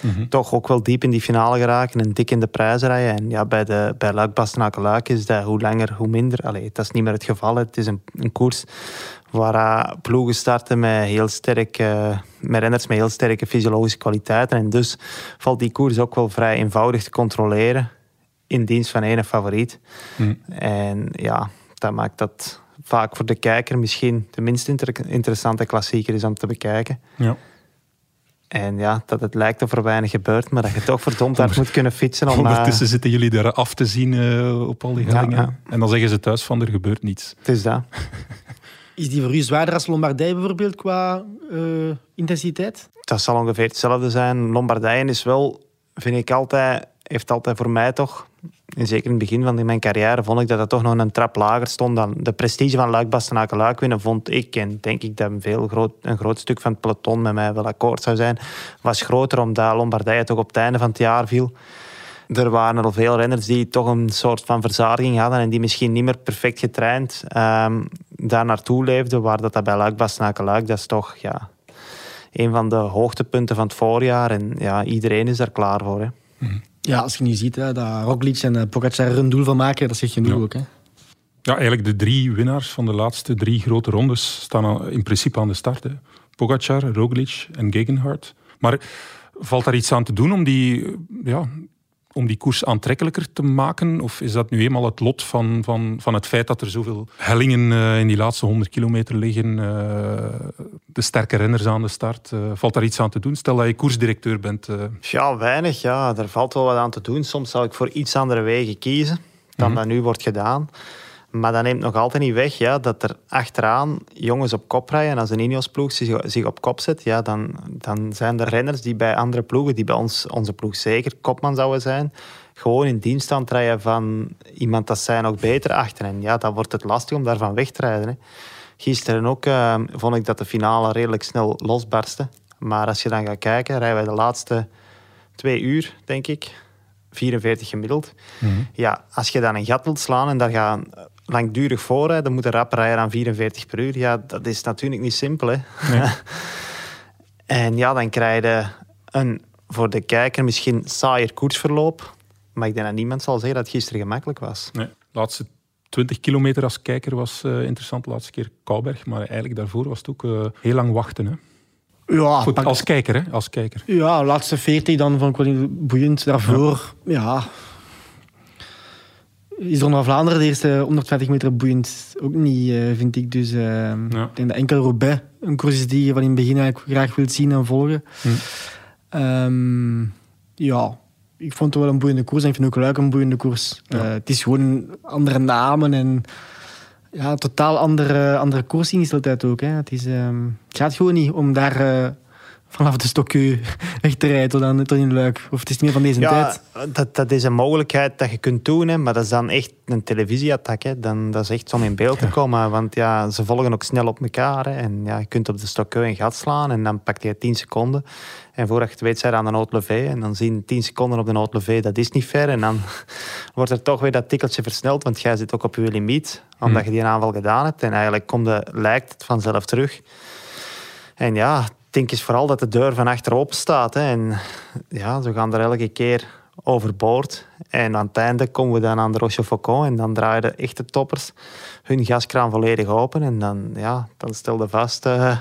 mm-hmm. toch ook wel diep in die finale geraken en dik in de prijzen rijden. En ja, bij, de, bij Luik is dat hoe langer hoe minder. Allee, dat is niet meer het geval. Het is een, een koers waar ploegen starten met, heel sterk, met renners met heel sterke fysiologische kwaliteiten. En dus valt die koers ook wel vrij eenvoudig te controleren in dienst van één favoriet. Hmm. En ja, dat maakt dat vaak voor de kijker misschien de minst interessante klassieker is om te bekijken. Ja. En ja, dat het lijkt of er weinig gebeurt, maar dat je toch verdomd hard moet kunnen fietsen. Om, Ondertussen uh... zitten jullie daar af te zien uh, op al die hellingen. En dan zeggen ze thuis van, er gebeurt niets. Het is dat. Is die voor u zwaarder als Lombardije bijvoorbeeld qua uh, intensiteit? Dat zal ongeveer hetzelfde zijn. Lombardije is wel, vind ik altijd, heeft altijd voor mij toch, en zeker in het begin van mijn carrière, vond ik dat het toch nog een trap lager stond dan de prestige van Luik Bastenaken Luik winnen, vond ik. En denk ik dat een, veel groot, een groot stuk van het peloton met mij wel akkoord zou zijn, was groter omdat Lombardije toch op het einde van het jaar viel. Er waren al veel renners die toch een soort van verzadiging hadden en die misschien niet meer perfect getraind um, daar naartoe leefden. Waar dat, dat bij Luik dat is toch ja, een van de hoogtepunten van het voorjaar. En ja, iedereen is daar klaar voor. Hè. Mhm. Ja, als je nu ziet hè, dat Roglic en uh, Pogacar er een doel van maken, dat zeg je nu ook. Hè? Ja, eigenlijk de drie winnaars van de laatste drie grote rondes staan in principe aan de start. Hè. Pogacar, Roglic en Gegenhardt. Maar valt daar iets aan te doen om die ja, om die koers aantrekkelijker te maken? Of is dat nu eenmaal het lot van, van, van het feit dat er zoveel hellingen uh, in die laatste 100 kilometer liggen? Uh, de sterke renners aan de start. Uh, valt daar iets aan te doen? Stel dat je koersdirecteur bent. Ja, weinig. Ja. Er valt wel wat aan te doen. Soms zou ik voor iets andere wegen kiezen dan mm dat nu wordt gedaan. Maar dat neemt nog altijd niet weg ja, dat er achteraan jongens op kop rijden. En als een Ineos-ploeg zich, op kop zet, ja, dan, dan zijn er renners die bij andere ploegen, die bij ons, onze ploeg zeker kopman zouden zijn, gewoon in dienst aan het rijden van iemand dat zij nog beter achter. En ja, dan wordt het lastig om daarvan weg te rijden. Hè. Gisteren ook uh, vond ik dat de finale redelijk snel losbarstte. Maar als je dan gaat kijken, rijden wij de laatste twee uur, denk ik, 44 gemiddeld. Mhm. Ja, als je dan een gat wilt slaan en daar gaan langdurig voorrijden, dan moet een rap rijden aan 44 per uur. Ja, dat is natuurlijk niet simpel. Hè? en ja, dan krijg je een voor de kijker misschien saaier koersverloop. Maar ik denk dat niemand zal zeggen dat het gisteren gemakkelijk was. Nee, laatste 20 kilometer als kijker was uh, interessant. De laatste keer Kouberg. Maar eigenlijk daarvoor was het ook uh, heel lang wachten. Hè? Ja, als kijker, hè? Als kijker. Ja, laatste 40 dan vond ik wel boeiend. Daarvoor, ja, ja is naar Vlaanderen de eerste 120 meter boeiend ook niet, uh, vind ik. Dus uh, ik denk dat enkel Roubaix een koers is die je van in het begin eigenlijk graag wilt zien en volgen. Hm. Um, ja, ik vond het wel een boeiende koers en ik vind ook leuk een boeiende koers. Ja. Uh, het is gewoon andere namen en ja, totaal andere, andere koersingesteldheid ook. Hè. Het, is, um, het gaat gewoon niet om daar vanaf de stokkeu weg te rijden tot, aan, tot in Luik? Of het is niet meer van deze Ja, tijd? dat, dat is een mogelijkheid dat je kunt doen, hè, maar dat is dan echt een televisieattack. Hè. Dan, dat is echt om in beeld te komen, want ja, ze volgen ook snel op elkaar. Hè. En ja, je kunt op de stokkeu een gat slaan en dan pakt je 10 seconden. En voordat je het weet, zijn aan de noodlevé. En dan zien 10 seconden op de noodlevé, dat is niet ver. En dan wordt er toch weer dat tikkeltje versneld, want jij zit ook op je limiet, omdat je die aanval gedaan hebt. En eigenlijk komt de, lijkt het vanzelf terug. En ja, denk is vooral dat de deur van achter open staat. Hè. En ja, ze gaan er elke keer overboord. En aan het einde komen we dan aan de Rochefoucauld en dan draaien de echte toppers hun gaskraan volledig open. En dan, ja, dan stel je vast eh,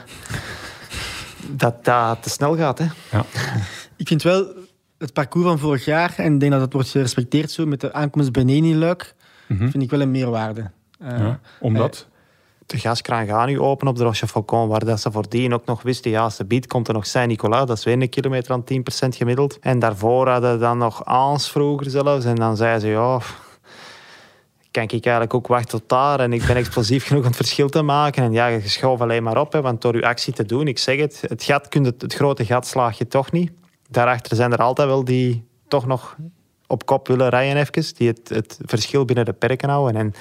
dat dat te snel gaat. Hè. Ik vind wel het parcours van vorig jaar, en ik denk dat het wordt gerespecteerd zo, met de aankomst beneden in Luik, Mhm. vind ik wel een meerwaarde. Eh, Ja, omdat? De gaskraan gaat nu open op de Rochefoucauld, waar dat ze voordien ook nog wisten, ja, als de bied komt er nog Saint-Nicolas, dat is weer een kilometer aan 10% gemiddeld. En daarvoor hadden ze dan nog Aans vroeger zelfs, en dan zeiden ze, ja, kan ik eigenlijk ook wachten tot daar en ik ben explosief genoeg om het verschil te maken. En ja, je schoof alleen maar op, hè, want door je actie te doen, ik zeg het, het, gat je, het grote gat slaag je toch niet. Daarachter zijn er altijd wel die toch nog op kop willen rijden even, die het, het verschil binnen de perken houden. En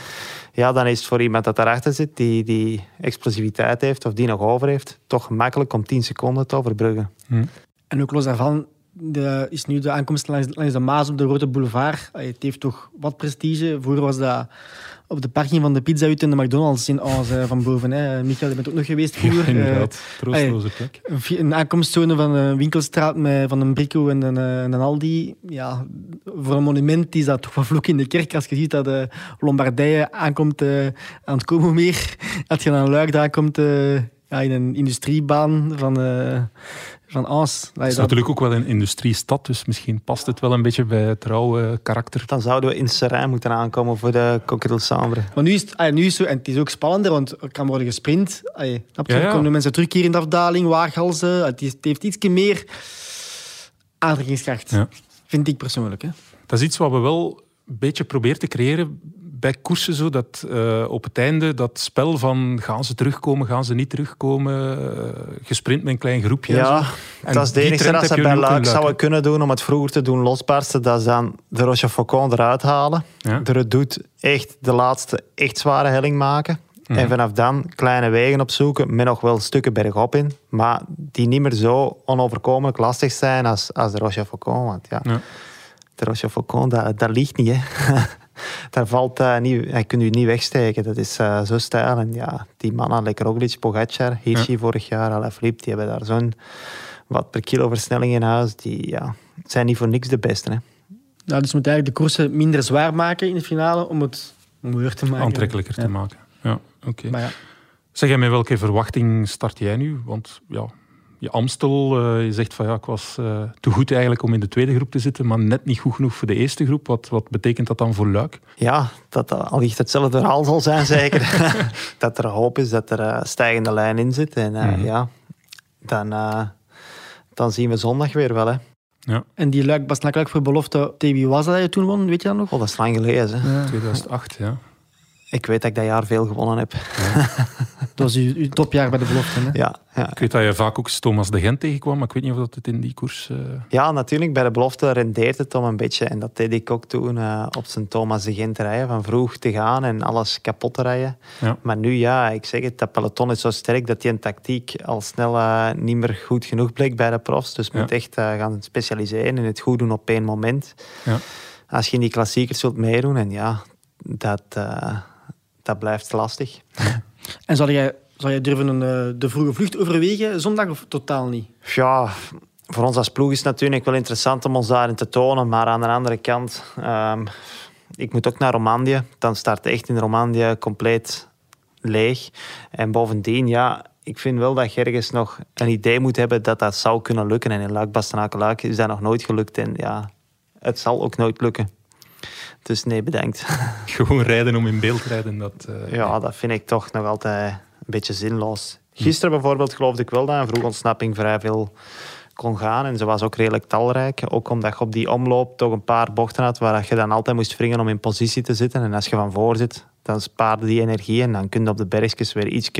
ja, dan is het voor iemand dat daarachter zit, die, die explosiviteit heeft of die nog over heeft, toch gemakkelijk om 10 seconden te overbruggen. En ook los daarvan de, is nu de aankomst langs, langs de Maas op de Rode Boulevard. Het heeft toch wat prestige. Vroeger was dat op de parking van de Pizza Hut en de McDonald's in Aans eh, van boven. Hè. Michael, je bent ook nog geweest vroeger. Ja, inderdaad. Eh, Troostloze plek. een aankomstzone van een winkelstraat met, van een Brico en een, eh, en een Aldi. Ja, voor een monument is dat toch wel vloek in de kerk. Als je ziet dat de Lombardije aankomt eh, aan het komen meer. Als je aan Luik daar komt eh, ja, in een industriebaan van, eh van. Het is natuurlijk ook wel een industriestad, dus misschien past het wel een beetje bij het rauwe karakter. Dan zouden we in Serrain moeten aankomen voor de Sambre. Maar nu is, het, ah, nu is het en het is ook spannender, want er kan worden gesprint. Snap je? Ja, ja. Er komen mensen terugkeren in de afdaling, waaghalzen. Het, het heeft iets meer aantrekkingskracht. Ja. Vind ik persoonlijk. Hè. Dat is iets wat we wel een beetje proberen te creëren bij koersen, zo, dat eh, op het einde dat spel van gaan ze terugkomen, gaan ze niet terugkomen, eh, gesprint met een klein groepje. Ja, En dat is de enige dat ze bij Luik zouden kunnen doen om het vroeger te doen losbarsten. Dat is dan de Rochefoucauld eruit halen. Ja. Er doet echt de laatste echt zware helling maken. Mhm. En vanaf dan kleine wegen opzoeken met nog wel stukken bergop in. Maar die niet meer zo onoverkomelijk lastig zijn als, als de Rochefoucauld. Want ja, Ja. de Rochefoucauld, dat, dat ligt niet. Hè. Daar valt uh, niet, hij kunt u niet wegsteken. Dat is uh, zo stijl. En ja, die mannen, like Roglic, Pogacar, Hirschi Ja. vorig jaar, Alaphilippe, die hebben daar zo'n wat per kilo versnelling in huis. Die ja, zijn niet voor niks de beste. Hè. Nou, dus je moet eigenlijk de koersen minder zwaar maken in de finale om het mooier te maken. Aantrekkelijker Ja. te maken. Ja, oké. Maar ja, Zeg, en met welke verwachting start jij nu? Want ja, je Amstel, eh, je zegt van ja, ik was eh, te goed eigenlijk om in de tweede groep te zitten, maar net niet goed genoeg voor de eerste groep. Wat, wat betekent dat dan voor Luik? Ja, dat dat allicht hetzelfde verhaal zal zijn, zeker. dat er hoop is dat er eh, stijgende lijn in zit. En eh, Mhm. ja, dan, eh, dan zien we zondag weer wel. Hè. en die Luik, Bas Luik voor belofte, tegen wie was dat je toen won? Weet je dat nog? Oh, dat is lang geleden. hè. Ja. 2008, ja. Ik weet dat ik dat jaar veel gewonnen heb. Dat was uw, uw topjaar bij de belofte. Hè? Ja, ja. Ik weet dat je vaak ook Thomas de Gent tegenkwam, maar ik weet niet of dat het in die koers... eh, ja, natuurlijk. Bij de belofte rendeert het om een beetje. En dat deed ik ook toen eh, op zijn Thomas de Gent rijden. Van vroeg te gaan en alles kapot te rijden. Ja. Maar nu, ja, ik zeg het, dat peloton is zo sterk dat die een tactiek al snel eh, niet meer goed genoeg bleek bij de profs. Dus Ja. moet echt gaan specialiseren en het goed doen op één moment. Ja. Als je in die klassiekers zult meedoen, en ja, dat, eh, dat blijft lastig. En zal jij, zal jij durven een, eh, de vroege vlucht overwegen zondag of totaal niet? Ja, voor ons als ploeg is het natuurlijk wel interessant om ons daarin te tonen. Maar aan de andere kant, ehm, ik moet ook naar Romandie. Dan start echt in Romandie compleet leeg. En bovendien, ja, ik vind wel dat je ergens nog een idee moet hebben dat dat zou kunnen lukken. En in Luik, Bastenaken, Luik is dat nog nooit gelukt. En ja, het zal ook nooit lukken. Dus nee, bedankt. gewoon rijden om in beeld te rijden. Dat, eh, Ja, dat vind ik toch nog altijd een beetje zinloos. Gisteren bijvoorbeeld geloofde ik wel dat een vroege ontsnapping vrij veel kon gaan. En ze was ook redelijk talrijk. Ook omdat je op die omloop toch een paar bochten had waar je dan altijd moest wringen om in positie te zitten. En als je van voor zit, dan spaarde die energie. En dan kun je op de bergjes weer iets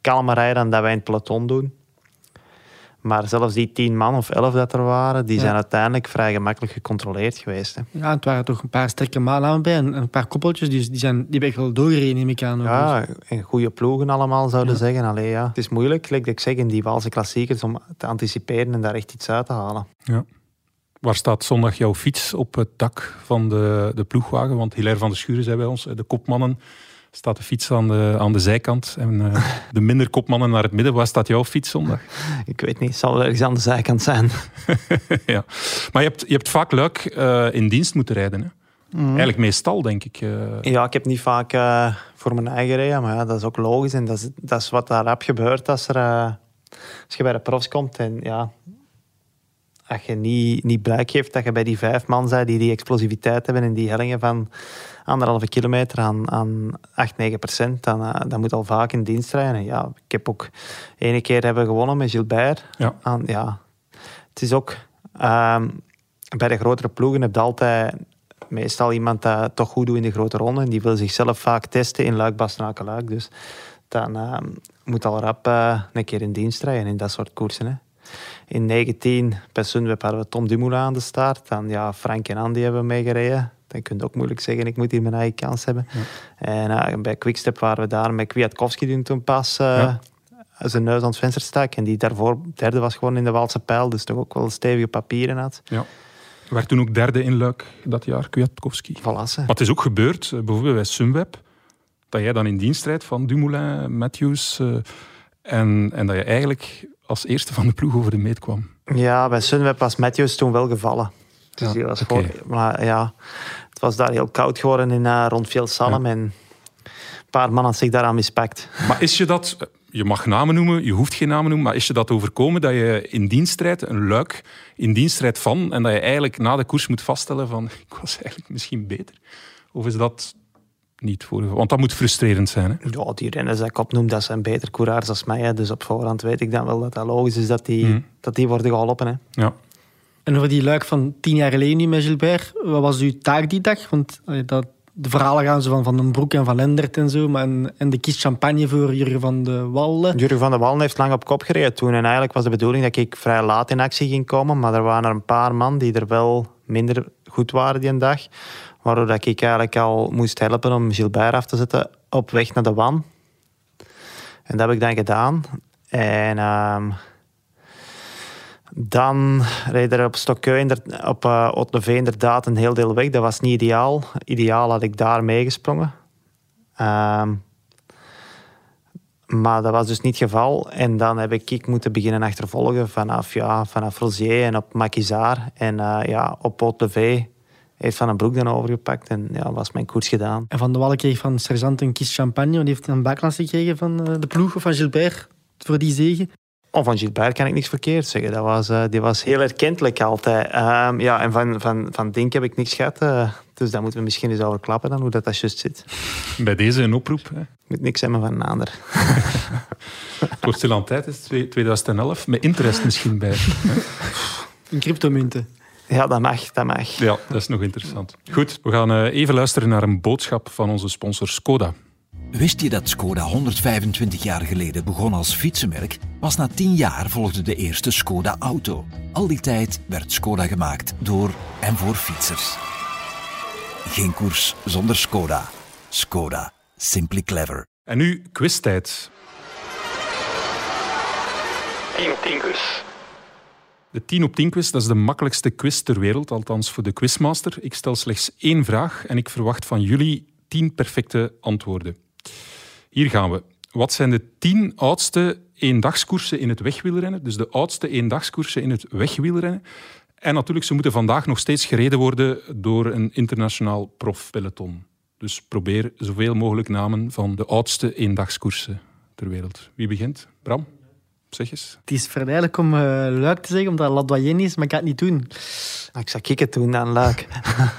kalmer rijden dan dat wij in het peloton doen. Maar zelfs die tien man of elf dat er waren, die zijn uiteindelijk vrij gemakkelijk gecontroleerd geweest. Hè. Ja, het waren toch een paar sterke mannen bij en een paar koppeltjes. Dus die, zijn, die hebben echt wel doorgereden, neem ik aan. Ja, en goede ploegen allemaal, zouden ja. zeggen. Allee, ja. Het is moeilijk, ik zeg, in die Waalse klassiekers om te anticiperen en daar echt iets uit te halen. Ja. Waar staat zondag jouw fiets op het dak van de, de ploegwagen? Want Hilaire van der Schuren zei bij ons, de kopmannen staat de fiets aan de, aan de zijkant en uh, de minder kopmannen naar het midden. Waar staat jouw fiets zondag? Ik weet niet, het zal ergens aan de zijkant zijn. ja. Maar je hebt, je hebt vaak Luik uh, in dienst moeten rijden. Hè? Mm. Eigenlijk meestal, denk ik. Uh... Ja, ik heb niet vaak voor mijn eigen rijden, maar ja, dat is ook logisch. En dat is, dat is wat daar gebeurt als, er, als je bij de profs komt. En ja, als je niet, niet blijk geeft dat je bij die vijf man bent die die explosiviteit hebben en die hellingen van anderhalve kilometer aan, aan 8, 9 procent, dan, uh, dan moet al vaak in dienst rijden. ja, ik heb ook ene keer hebben gewonnen met Gilbert. Ja. Aan, ja. Het is ook... Um, bij de grotere ploegen heb je altijd meestal iemand dat toch goed doet in de grote ronde. En die wil zichzelf vaak testen in luik bastenaken luik Dus dan uh, moet al rap uh, een keer in dienst rijden in dat soort koersen. Hè. In 19 bij Sunweb hadden we Tom Dumoulin aan de start. Dan ja, Frank en Andy hebben meegereden. Dan kun je ook moeilijk zeggen, ik moet hier mijn eigen kans hebben. Ja. En uh, bij Quickstep waren we daar met Kwiatkowski doen toen pas... Uh, ja. zijn neus aan het venster stak. En die daarvoor derde was gewoon in de Waalse pijl. Dus toch ook wel stevige papieren had. Ja. Werd toen ook derde in Luik dat jaar, Kwiatkowski. Het is ook gebeurd, bijvoorbeeld bij Sunweb, dat jij dan in dienst rijdt van Dumoulin, Matthews... Uh, en, en dat je eigenlijk als eerste van de ploeg over de meet kwam. Ja, bij Sunweb was Matthews toen wel gevallen. Dus ja, was okay. voor, maar ja, het was daar heel koud geworden in, uh, rond veel Salem. Ja. En een paar mannen zich daaraan mispakt. Maar is je dat, je mag namen noemen, je hoeft geen namen noemen, maar is je dat overkomen dat je in dienst rijdt, een luik in dienst rijdt van, en dat je eigenlijk na de koers moet vaststellen van, ik was eigenlijk misschien beter? Of is dat niet voor. Want dat moet frustrerend zijn. Hè? Ja, die renners die ik opnoem, dat zijn beter coureurs dan mij. Hè. Dus op voorhand weet ik dan wel dat dat logisch is dat die, mm. dat die worden geholpen. Hè. Ja. En over die luik van tien jaar geleden nu met Gilbert, wat was uw taak die dag? Want dat, de verhalen gaan zo van Van den Broek en Van Lendert en zo. Maar en, en de kies champagne voor Jurgen van de Wallen. Jurgen van de Wallen heeft lang op kop gereden toen. En eigenlijk was de bedoeling dat ik vrij laat in actie ging komen. Maar er waren er een paar man die er wel minder goed waren die dag. Waardoor dat ik eigenlijk al moest helpen om Gilbert af te zetten op weg naar de WAN. En dat heb ik dan gedaan. En uh, dan reed er op Stokkeu op uh, inderdaad een heel deel weg. Dat was niet ideaal. Ideaal had ik daar meegesprongen. Uh, maar dat was dus niet het geval. En dan heb ik, ik moeten beginnen achtervolgen vanaf, ja, vanaf Rosier en op Maquisard. En uh, ja, op Otleve heeft Van een Broek dan overgepakt en ja, was mijn koers gedaan. En Van de Wallen kreeg van sergeant een kist champagne. Die heeft een baklans gekregen van eh, de ploeg of van Gilbert voor die zegen. Oh, van Gilbert kan ik niks verkeerd zeggen. Dat was, uh, die was heel erkentelijk altijd. Um, ja, en van, van, van Dink heb ik niks gehad. Uh, dus daar moeten we misschien eens over klappen dan, hoe dat, dat juist zit. Bij deze een oproep. Hè? Moet niks hebben van een ander. Voor stil aan tijd is 2011. Met interest misschien bij. In cryptomunten. Ja, dat mag, dat mag. Ja, dat is nog interessant. Goed, we gaan even luisteren naar een boodschap van onze sponsor Skoda. Wist je dat Skoda 125 jaar geleden begon als fietsenmerk? Pas na 10 jaar volgde de eerste Skoda-auto. Al die tijd werd Skoda gemaakt door en voor fietsers. Geen koers zonder Skoda. Skoda. Simply clever. En nu quiztijd. Tinkers. De 10 op 10 quiz dat is de makkelijkste quiz ter wereld, althans voor de quizmaster. Ik stel slechts één vraag en ik verwacht van jullie 10 perfecte antwoorden. Hier gaan we. Wat zijn de 10 oudste eendagskoersen in het wegwielrennen? Dus de oudste eendagskoersen in het wegwielrennen. En natuurlijk, ze moeten vandaag nog steeds gereden worden door een internationaal profpeloton. Dus probeer zoveel mogelijk namen van de oudste eendagskoersen ter wereld. Wie begint? Bram? Zeg eens. Het is verleidelijk om uh, Luik te zeggen, omdat La Doyenne is, maar ik ga het niet doen. Ik zou kikken doen aan Luik.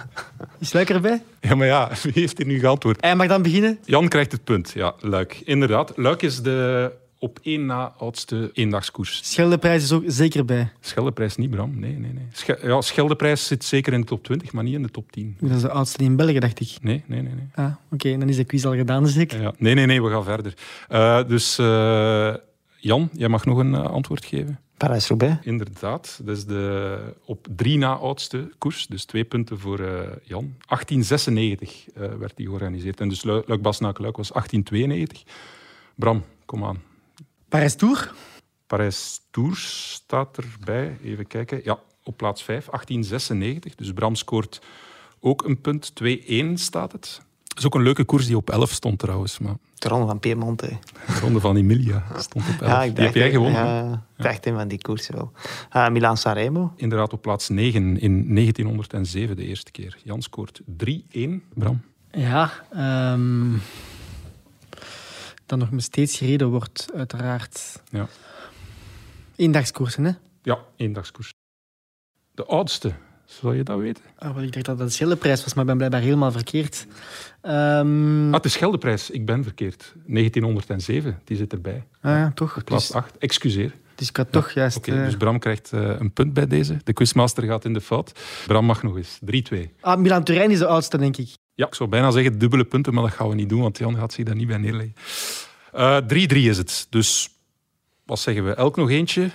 is Luik erbij? Ja, maar ja, wie heeft hier nu geantwoord? Hij mag dan beginnen? Jan krijgt het punt, ja, Luik. Inderdaad, Luik is de op één na oudste eendagskoers. Scheldeprijs is ook zeker bij. Scheldeprijs niet, Bram. Nee, nee, nee. Sch ja, Scheldeprijs zit zeker in de top 20, maar niet in de top 10. Dat is de oudste in België, dacht ik. Nee, nee, nee. nee. Ah, oké. Okay. Dan is de quiz al gedaan, zeker? Ja, nee, nee, nee. We gaan verder. Uh, dus... Uh, Jan, jij mag nog een eh, antwoord geven. Parijs-Roubaix. Inderdaad, dat is de op drie na oudste koers. Dus twee punten voor eh, Jan. 1896 eh, werd die georganiseerd. En dus Lu- Luik Bastenaken-Luik was 1892. Bram, kom aan. Parijs Tour. Parijs Tours staat erbij. Even kijken. Ja, op plaats 5, 1896. Dus Bram scoort ook een punt. 2-1 staat het. Dat is ook een leuke koers die op 11 stond trouwens. Maar De ronde van Piemonte. de ronde van Emilia stond op 11. Ja, ik die heb jij gewonnen. Ja, ik dacht een van die koersen wel. Uh, Milaan-Sanremo. Inderdaad op plaats 9 in 1907 de eerste keer. Jan scoort 3-1. Bram. Ja. ehm, dan nog me steeds gereden wordt, uiteraard. Ja. Eendagskoersen, hè? Ja, eendagskoers. De oudste, zou je dat weten? Wel, ik dacht dat dat de Scheldeprijs was, maar ik ben blijkbaar helemaal verkeerd. Ehm, Ah, het is Scheldeprijs. Ik ben verkeerd. 1907, die zit erbij. ah ja, toch. Plaats Dus, 8. Excuseer. dus ik had toch juist... Oké, eh, dus Bram krijgt eh, een punt bij deze. De quizmaster gaat in de fout. Bram mag nog eens. 3-2. Ah, Milan Turijn is de oudste, denk ik. Ja, ik zou bijna zeggen dubbele punten, maar dat gaan we niet doen, want Jan gaat zich daar niet bij neerleggen. Eh, 3-3 is het. Dus wat zeggen we? Elk nog eentje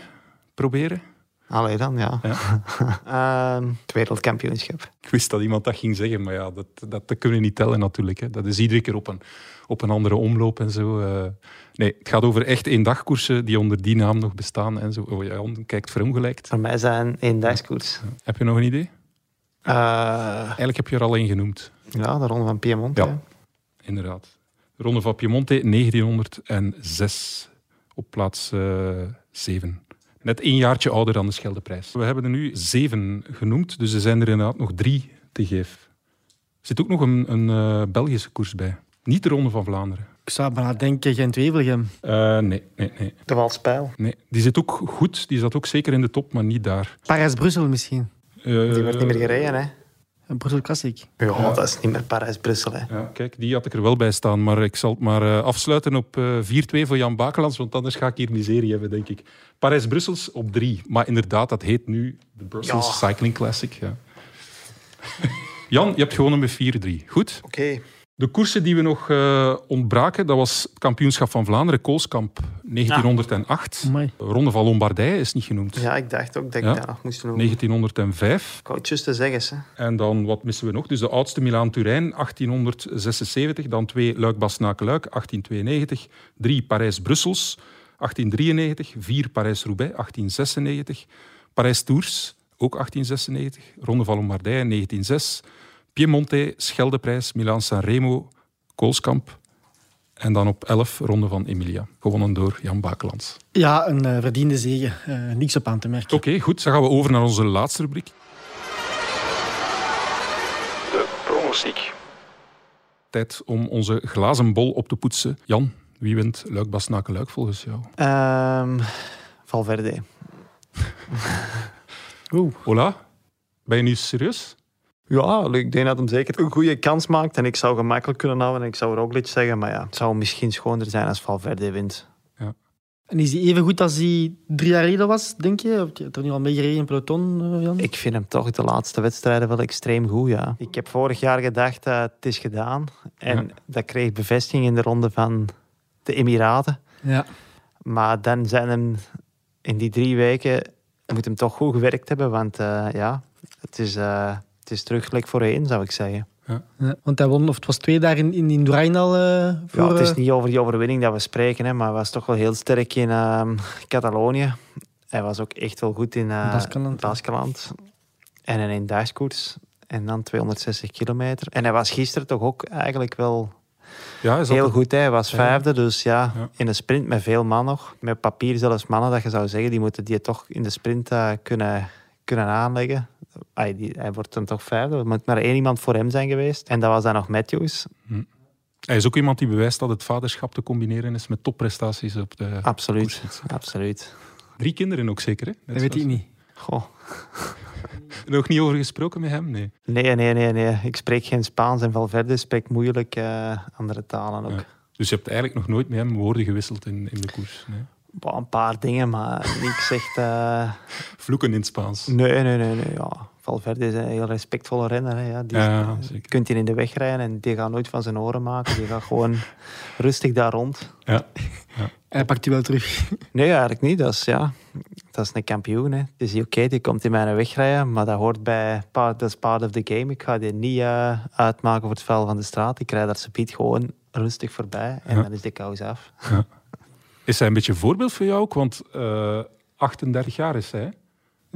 proberen? Allee dan, ja. Ja. Ehm, het wereldkampioenschap. Ik wist dat iemand dat ging zeggen, maar ja, dat, dat, dat kunnen we niet tellen natuurlijk. Hè. Dat is iedere keer op een, op een andere omloop en zo. eh. nee, het gaat over echt eendagkoersen die onder die naam nog bestaan en zo. Oh, Jan kijkt verongelijkt. Voor mij zijn één dagskoers. Heb je nog een idee? Eh, Eigenlijk heb je er al één genoemd. ja, de ronde van Piemonte. Ja. Inderdaad. De Ronde van Piemonte 1906 op plaats eh 7. Net één jaartje ouder dan de Scheldeprijs. We hebben er nu zeven genoemd, dus er zijn er inderdaad nog drie te geven. Er zit ook nog een, een eh, Belgische koers bij. Niet de Ronde van Vlaanderen. Ik zou bijna denken Gent-Wevelgem. Eh, nee, nee, nee, De Walspijl. nee. Die zit ook goed. Die zat ook zeker in de top, maar niet daar. Parijs-Brussel misschien. Eh, Die wordt niet meer gereden, hè? Een Brussel Classic. Ja, dat is niet meer Parijs-Brussel, hè. Ja, kijk, die had ik er wel bij staan. Maar ik zal het maar eh, afsluiten op eh 4-2 voor Jan Bakelands, want anders ga ik hier miserie hebben, denk ik. Parijs-Brussels op 3. Maar inderdaad, dat heet nu de Brussels Ja. Cycling Classic. Ja. Jan, je hebt gewonnen met 4-3. Goed. Oké. De koersen die we nog eh, ontbraken, dat was het kampioenschap van Vlaanderen, Koolskamp 1908. Amai. Ronde van Lombardije is niet genoemd. Ja, ik dacht ook dat ik Ja. dat nog moest noemen. 1905. Ik wou het juist te zeggen, hè. En dan, wat missen we nog? Dus de oudste Milaan-Turijn, 1876. Dan twee Luik-Bastenaken-Luik, 1892. Drie Parijs-Brussels, 1893. Vier Parijs-Roubaix, 1896. Parijs-Tours, ook 1896. Ronde van Lombardije, 1906. Piemonte, Scheldeprijs, Milaan-San Koolskamp. En dan op 11 Ronde van Emilia. Gewonnen door Jan Bakelands. Ja, een eh, verdiende zege. Eh, niks op aan te merken. Oké, goed. Dan gaan we over naar onze laatste rubriek. De pronostiek. Tijd om onze glazen bol op te poetsen. Jan, wie wint Luik Bastenaken Luik volgens jou? Ehm, Valverde. Oeh. Hola? Ben je nu serieus? Ja, ik denk dat hem zeker een goede kans maakt. En ik zou gemakkelijk kunnen houden. En ik zou Roglic zeggen. Maar ja, het zou misschien schoner zijn als Valverde wint. En is hij even goed als hij drie jaar geleden was, denk je? Of je hebt er nu al mee gereden in peloton, eh, Jan? Ik vind hem toch de laatste wedstrijden wel extreem goed, ja. Ik heb vorig jaar gedacht, eh, het is gedaan. En Ja. dat kreeg bevestiging in de ronde van de Emiraten. Ja. Maar dan zijn hem in die drie weken... moet hem toch goed gewerkt hebben. Want eh, ja, het is, eh, het is terug gelijk voorheen, zou ik zeggen. ja. Want hij won, of het was twee dagen in, in Indurain al eh, voor... Ja, het is eh, niet over die overwinning dat we spreken, hè, maar hij was toch wel heel sterk in ehm, Catalonië. Hij was ook echt wel goed in eh Baskeland. Baskeland. En in een dagskoers. En dan 260 kilometer. En hij was gisteren toch ook eigenlijk wel Ja, heel een- goed. Hè. Hij was Ja. vijfde, dus ja, Ja. in een sprint met veel man nog. Met papier zelfs mannen, dat je zou zeggen, die moeten die toch in de sprint eh, kunnen, kunnen aanleggen. Die, hij wordt dan toch vijfde. Er moet maar één iemand voor hem zijn geweest. En dat was dan nog Matthews. Hij is ook iemand die bewijst dat het vaderschap te combineren is met topprestaties op de Absoluut, koersfiets. absoluut. Drie kinderen ook zeker, hè? Net Dat weet ik niet. Goh. Nog niet over gesproken met hem? Nee. Nee, nee, nee, nee. Ik spreek geen Spaans en Valverde spreekt moeilijk eh, andere talen ook. Ja. Dus je hebt eigenlijk nog nooit met hem woorden gewisseld in, in de koers? Nee. Bah, een paar dingen, maar niks echt... eh, Vloeken in het Spaans. Nee, nee, nee, nee. Ja. Valverde is een heel respectvolle renner. Hè, ja. Die Ja, zeker. Je kunt hij in de weg rijden en die gaat nooit van zijn oren maken. Die gaat gewoon rustig daar rond. Ja. En Hij pakt u wel terug. Nee, eigenlijk niet. Dat is, ja, dat is een kampioen. Hè. Het is oké, die komt in mijn weg rijden, maar dat hoort bij part, dat is part of the game. Ik ga die niet uh, uitmaken voor het vel van de straat. Ik rijd daar subiet gewoon rustig voorbij en Ja. dan is de kous af. Is hij een beetje een voorbeeld voor jou ook? Want eh 38 jaar is hij. hè?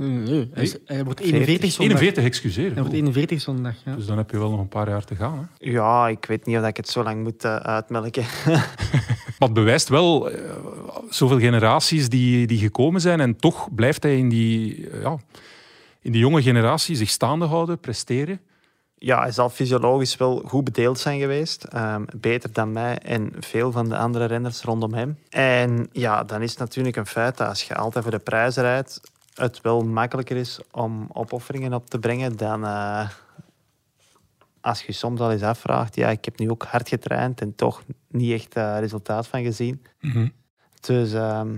Nee, hij, is- hij wordt 40. 41 zondag. 41, excuseer. Hij wordt 41 zondag, ja. Dus dan heb je wel nog een paar jaar te gaan. Hè? Ja, ik weet niet of ik het zo lang moet eh, uitmelken. Het bewijst wel eh, zoveel generaties die, die gekomen zijn. En toch blijft hij in die, eh, ja, in die jonge generatie zich staande houden, presteren. Ja, hij zal fysiologisch wel goed bedeeld zijn geweest. Ehm, beter dan mij en veel van de andere renners rondom hem. En ja, dan is het natuurlijk een feit dat als je altijd voor de prijzen rijdt, het wel makkelijker is om opofferingen op te brengen dan eh, als je soms al eens afvraagt. Ja, ik heb nu ook hard getraind en toch niet echt eh, resultaat van gezien. Dus ehm,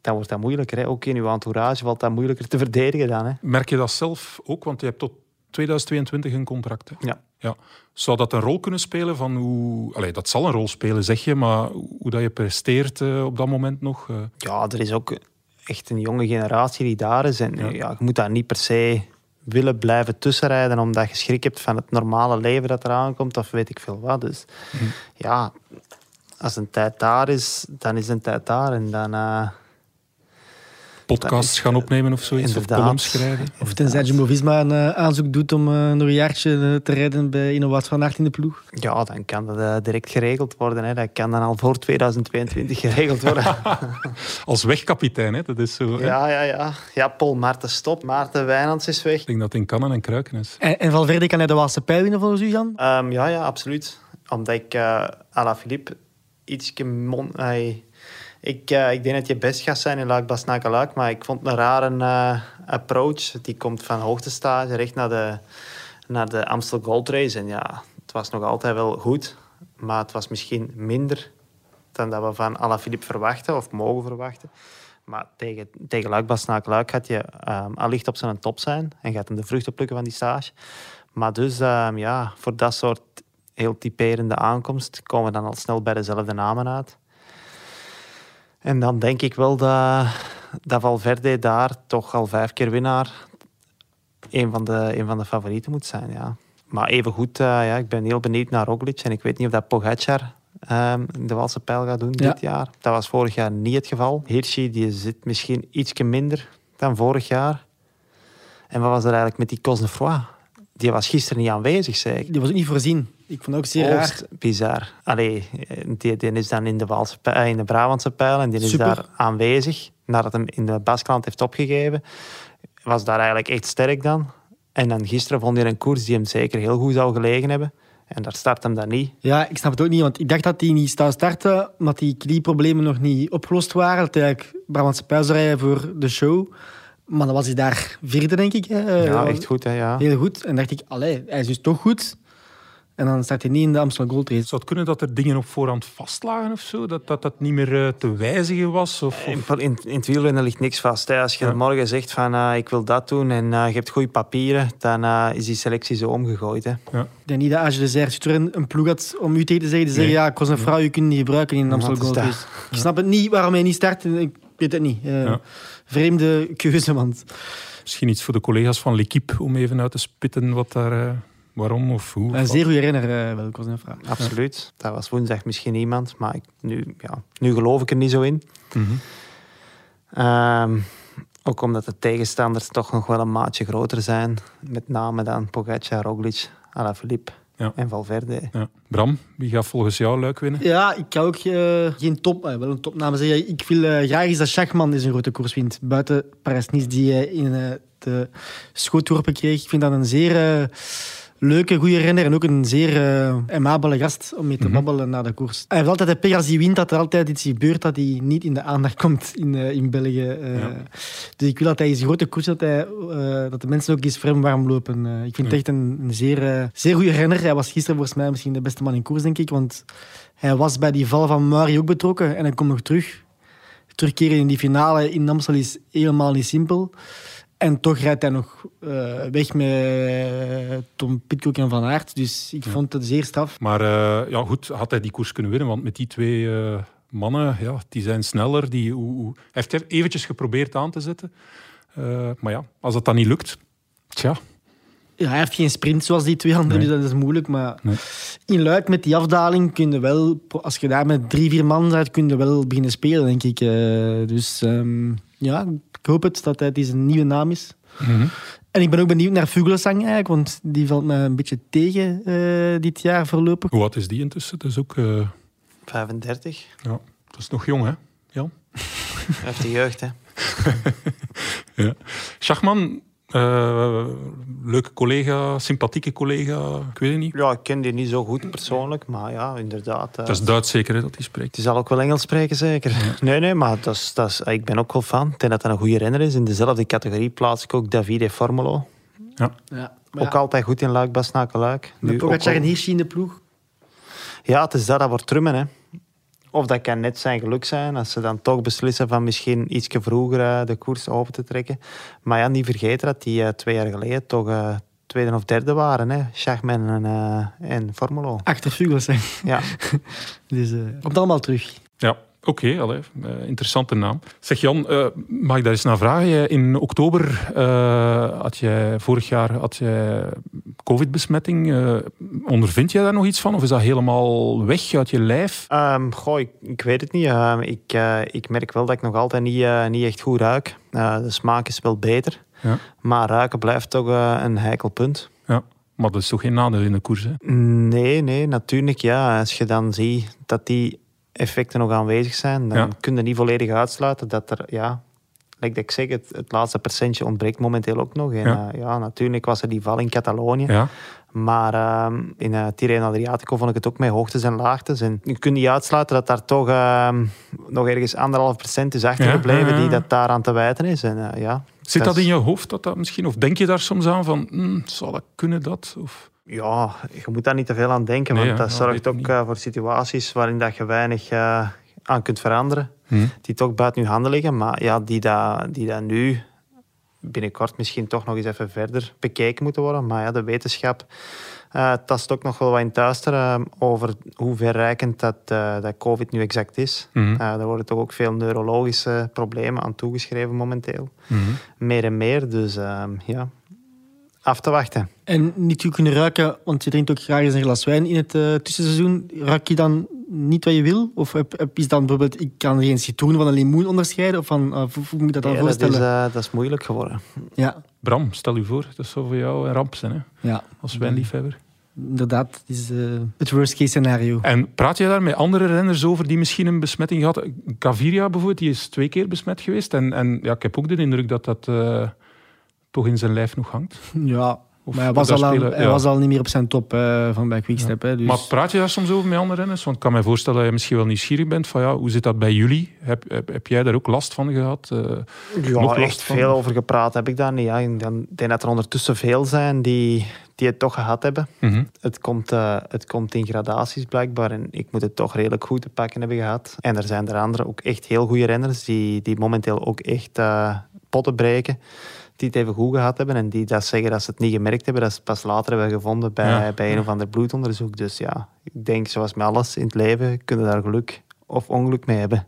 dan wordt dat moeilijker. Hè. Ook in uw entourage valt dat moeilijker te verdedigen dan. Hè. Merk je dat zelf ook? Want je hebt tot 2022 een contract. Hè? Ja. Ja. Zou dat een rol kunnen spelen van hoe... Allee, dat zal een rol spelen, zeg je, maar hoe dat je presteert eh, op dat moment nog? eh, ja, er is ook echt een jonge generatie die daar is. En Ja. ja. je moet daar niet per se willen blijven tussenrijden omdat je schrik hebt van het normale leven dat eraan komt of weet ik veel wat. Dus Mhm. ja, als een tijd daar is, dan is een tijd daar. En dan, eh, podcasts is, gaan eh, opnemen of zoiets? Of inderdaad. columns schrijven? Of tenzij Jumbo-Visma een eh, aanzoek doet om eh, nog een jaartje eh, te rijden bij Innovaat van Aert in de ploeg. ja, dan kan dat eh, direct geregeld worden. Hè. Dat kan dan al voor 2022 geregeld worden. Als wegkapitein, hè? dat is zo. hè? ja, ja, ja. Ja, Paul Maarten stop. Maarten Wijnands is weg. Ik denk dat het in kannen en kruiken is. En, en Valverde kan hij de Waalse pijl winnen volgens u, Jan? Ehm, ja, ja, absoluut. Omdat ik uh, Alaphilippe iets mon... ik, eh, ik denk dat je best gaat zijn in Luik Luik, maar ik vond het een rare eh, approach. Die komt van hoogtestage recht naar de, naar de Amstel Gold Race. En ja, het was nog altijd wel goed, maar het was misschien minder dan dat we van Alaphilippe verwachten of mogen verwachten. Maar tegen, tegen Luik Basnaken Luik gaat je um, allicht op zijn top zijn en gaat hem de vruchten plukken van die stage. Maar dus um, ja, voor dat soort heel typerende aankomst komen we dan al snel bij dezelfde namen uit. En dan denk ik wel dat, dat Valverde daar toch al vijf keer winnaar een van de, een van de favorieten moet zijn. Ja. Maar evengoed, uh, ja, ik ben heel benieuwd naar Roglic. En ik weet niet of dat Pogacar um, de Walse pijl gaat doen ja. dit jaar. Dat was vorig jaar niet het geval. Hirschi die zit misschien ietsje minder dan vorig jaar. En wat was er eigenlijk met die Cosnefroid? Die was gisteren niet aanwezig, zei ik. Die was ook niet voorzien. Ik vond het ook zeer raar. bizar. Allee, die, die, is dan in de, Waalse pijl, in de Brabantse pijl en die is Super. daar aanwezig. Nadat hem in de Baskeland heeft opgegeven. Was daar eigenlijk echt sterk dan. En dan gisteren vond hij een koers die hem zeker heel goed zou gelegen hebben. En daar start hem dan niet. Ja, ik snap het ook niet. Want ik dacht dat hij niet zou starten, omdat die knieproblemen nog niet opgelost waren. Dat hij eigenlijk Brabantse pijl zou rijden voor de show. Maar dan was hij daar vierde, denk ik. Hè. Ja, echt goed. Hè, ja. Heel goed. En dacht ik, allee, hij is dus toch goed. En dan staat hij niet in de Amstel Gold Race. Zou het kunnen dat er dingen op voorhand vastlagen of zo? Dat dat, dat niet meer uh, te wijzigen was? Of, of... In, in, in het wielrennen ligt niks vast. Hè. Als je ja. morgen zegt van uh, ik wil dat doen en uh, je hebt goede papieren, dan uh, is die selectie zo omgegooid. Hè. Ja. Ik denk niet dat Age de Serre een ploeg had om u tegen te zeggen, te zeggen nee. ja, ik was een vrouw, je kunt niet gebruiken in de Amstel Gold Race. Ik snap het niet waarom hij niet start. Ik weet het niet. Ja. Vreemde keuze, want... Misschien iets voor de collega's van L'Equipe om even uit te spitten wat daar... Waarom of hoe. Een zeer goede renner, uh, wel, ik was een vraag. Absoluut. Dat was woensdag misschien iemand, maar ik, nu, ja, nu geloof ik er niet zo in. Mm -hmm. um, ook omdat de tegenstanders toch nog wel een maatje groter zijn. Met name dan Pogacar, Roglic, Alaphilippe ja. en Valverde. Ja. Bram, wie gaat volgens jou Luik winnen? Ja, ik kan ook uh, geen top, uh, wel een topnaam zeggen. Ik wil uh, graag eens dat Schachman eens een grote koers wint. Buiten Paris-Nice die hij in de schootworpen kreeg. Ik vind dat een zeer leuke, goede renner en ook een zeer uh, amabele gast om mee te mm -hmm. babbelen na de koers. Hij heeft altijd de pech als hij wint dat er altijd iets gebeurt dat hij niet in de aandacht komt in, uh, in België. Uh, ja. Dus ik wil dat hij is grote koers dat, hij, dat de mensen ook eens vreemd warm lopen. ik vind het echt een, een zeer, zeer goede renner. Hij was gisteren volgens mij misschien de beste man in koers, denk ik. Want hij was bij die val van Mari ook betrokken en hij komt nog terug. Terugkeren in die finale in Amstel is helemaal niet simpel. En toch rijdt hij nog uh, weg met Tom Pitcock en Van Aert. Dus ik ja. vond het zeer straf. Maar uh, ja, goed, had hij die koers kunnen winnen? Want met die twee uh, mannen, ja, die zijn sneller. Die, hoe, hoe- Hij heeft eventjes geprobeerd aan te zetten. Eh, maar ja, als dat dan niet lukt, tja, Ja, hij heeft geen sprint zoals die twee anderen, Nee. dus dat is moeilijk. Maar Nee. in Luik met die afdaling kun je wel, als je daar met drie, vier man bent, kun je wel beginnen spelen, denk ik. Eh, dus ehm, ja, ik hoop het dat hij een nieuwe naam is. Mhm. En ik ben ook benieuwd naar Vugelsang eigenlijk, want die valt me een beetje tegen eh, dit jaar voorlopig. hoe oud is die intussen? Dat is ook, eh, 35. ja, dat is nog jong, hè? Jan? Hij heeft de jeugd, hè. Ja. Schachman, eh, leuke collega, sympathieke collega, ik weet het niet. Ja, ik ken die niet zo goed persoonlijk, maar ja, inderdaad. eh, Dat is Duits zeker hè, dat hij spreekt. Die zal ook wel Engels spreken, zeker. Nee, nee, maar dat is, dat is, ik ben ook wel fan. Ik denk dat hij een goede renner is. In dezelfde categorie plaats ik ook Davide Formolo. Ja, maar Ook ja, altijd goed in Luik, Bastenaken, Luik. Pogacar en Hirschi in de ploeg. Ja, het is dat, dat wordt trummen. Hè. Of dat kan net zijn geluk zijn, als ze dan toch beslissen van misschien iets vroeger eh, de koers open te trekken. Maar ja, niet vergeten dat die eh, twee jaar geleden toch eh, tweede of derde waren. Hè. Schachman en, eh en Formolo. Achter Vugelsang. Ja. Dus eh komt allemaal terug. Ja, oké, eh, interessante naam. Zeg Jan, eh, mag ik daar eens naar vragen? In oktober eh, had jij, vorig jaar had jij covid-besmetting. Ondervind jij daar nog iets van? Of is dat helemaal weg uit je lijf? Goh, ik, ik weet het niet. Ehm, ik, ik merk wel dat ik nog altijd niet, niet echt goed ruik. De smaak is wel beter. Ja. Maar ruiken blijft toch een heikel punt. Ja, maar dat is toch geen nadeel in de koers, hè? Nee, nee, natuurlijk. Ja. Als je dan ziet dat die effecten nog aanwezig zijn, dan Ja. kun je niet volledig uitsluiten dat er, ja, like dat ik zeg, het, het laatste percentje ontbreekt momenteel ook nog. En Ja. ja natuurlijk was er die val in Catalonië. Ja, Maar ehm, in uh, Tirreno Adriatico vond ik het ook met hoogtes en laagtes. En je kunt niet uitsluiten dat daar toch ehm, nog ergens anderhalf procent is achtergebleven Ja, die dat daaraan te wijten is. En, eh, ja, Zit dat in je hoofd, dat dat misschien? Of denk je daar soms aan van, hm, zou dat kunnen, dat? Of... Ja, je moet daar niet te veel aan denken, want dat zorgt ook niet. eh, voor situaties waarin dat je weinig eh, aan kunt veranderen. Hm. Die toch buiten je handen liggen, maar ja, die dat die dat nu binnenkort misschien toch nog eens even verder bekeken moeten worden. Maar ja, de wetenschap eh tast ook nog wel wat in thuister eh, over hoe verrijkend dat, dat COVID nu exact is. Mhm. Er worden toch ook veel neurologische problemen aan toegeschreven momenteel. Mhm. Meer en meer, dus ehm, ja, af te wachten. En niet goed kunnen ruiken, want je drinkt ook graag eens een glas wijn in het eh, tussenseizoen. Ruik je dan niet wat je wil? Of heb, heb- is dan bijvoorbeeld, ik kan geen citroen van een limoen onderscheiden? Of van, eh, hoe, moet ik dat dan Ja, dat, is, voorstellen? eh, dat is moeilijk geworden. Ja, Bram, stel u voor, dat zou voor jou een ramp zijn, hè? ja, als wijnliefhebber. inderdaad. Het is het worst case scenario. En praat je daar met andere renners over die misschien een besmetting gehad? Caviria bijvoorbeeld, die is twee keer besmet geweest. En, en ja, ik heb ook de indruk dat dat eh, toch in zijn lijf nog hangt. Ja, Of maar hij, was al, aan- spelen- hij ja. was al niet meer op zijn top eh, van bij Quickstep. Hè, dus... Maar praat je daar soms over met andere renners? Want ik kan me voorstellen dat je misschien wel nieuwsgierig bent van ja, hoe zit dat bij jullie? Heb, heb, heb jij daar ook last van gehad? Eh, Ja, nog echt van? veel over gepraat heb ik daar niet. Ja. Ik dan- denk dat er ondertussen veel zijn die, die het toch gehad hebben. mhm. Het komt, eh, het komt in gradaties blijkbaar en ik moet het toch redelijk goed te pakken hebben gehad. En er zijn er anderen, ook echt heel goede renners, die, die momenteel ook echt eh, potten breken. Die het even goed gehad hebben en die dat zeggen dat ze het niet gemerkt hebben. Dat ze het pas later hebben gevonden bij, Ja, bij een of ander bloedonderzoek. Dus ja, ik denk zoals met alles in het leven, kunnen daar geluk of ongeluk mee hebben.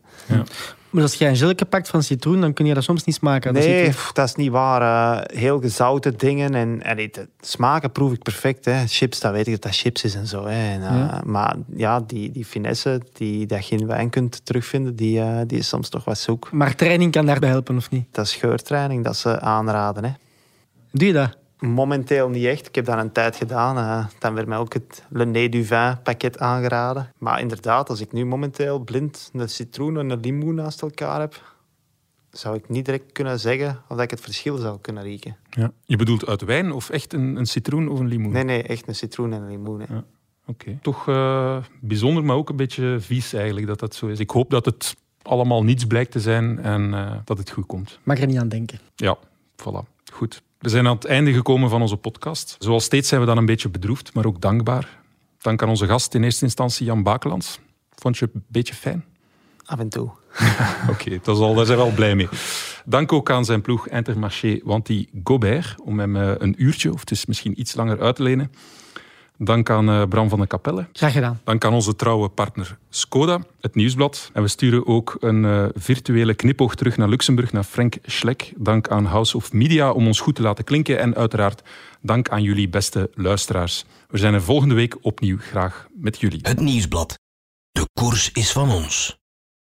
Maar als jij een gelke pakt van citroen, dan kun je dat soms niet smaken. Dat is Nee, pff, dat is niet waar. Eh, heel gezouten dingen. En, en het, het smaken proef ik perfect. Hè. Chips, dat weet ik dat dat chips is en zo. Hè. En, eh, Ja. Maar ja, die, die finesse die, dat je in wijn kunt terugvinden, die, eh, die is soms toch wat zoek. Maar training kan daarbij helpen, of niet? Dat is geurtraining, dat ze aanraden. Hè. Doe je dat? Momenteel niet echt. Ik heb dat een tijd gedaan. eh, dan werd mij ook het Le Nez du Vin pakket aangeraden. Maar inderdaad, als ik nu momenteel blind een citroen en een limoen naast elkaar heb, zou ik niet direct kunnen zeggen of dat ik het verschil zou kunnen rieken. ja. Je bedoelt uit wijn of echt een, een citroen of een limoen? Nee, nee, echt een citroen en een limoen. hè. Ja. Oké. Toch eh, bijzonder, maar ook een beetje vies eigenlijk dat dat zo is. Ik hoop dat het allemaal niets blijkt te zijn en eh, dat het goed komt. Mag er niet aan denken. Ja, voilà. Goed. We zijn aan het einde gekomen van onze podcast. Zoals steeds zijn we dan een beetje bedroefd, maar ook dankbaar. Dank aan onze gast in eerste instantie Jan Bakelands. Vond je het een beetje fijn? Af en toe. Oké, daar zijn we al blij mee. Dank ook aan zijn ploeg Intermarché Wanty Gobert om hem eh, een uurtje, of is misschien iets langer, uit te lenen. Dank aan uh, Bram van de Kapelle. Graag gedaan. Dank aan onze trouwe partner Skoda, het Nieuwsblad. En we sturen ook een uh, virtuele knipoog terug naar Luxemburg, naar Frank Schleck. Dank aan House of Media om ons goed te laten klinken. En uiteraard dank aan jullie beste luisteraars. We zijn er volgende week opnieuw graag met jullie. Het Nieuwsblad. De koers is van ons.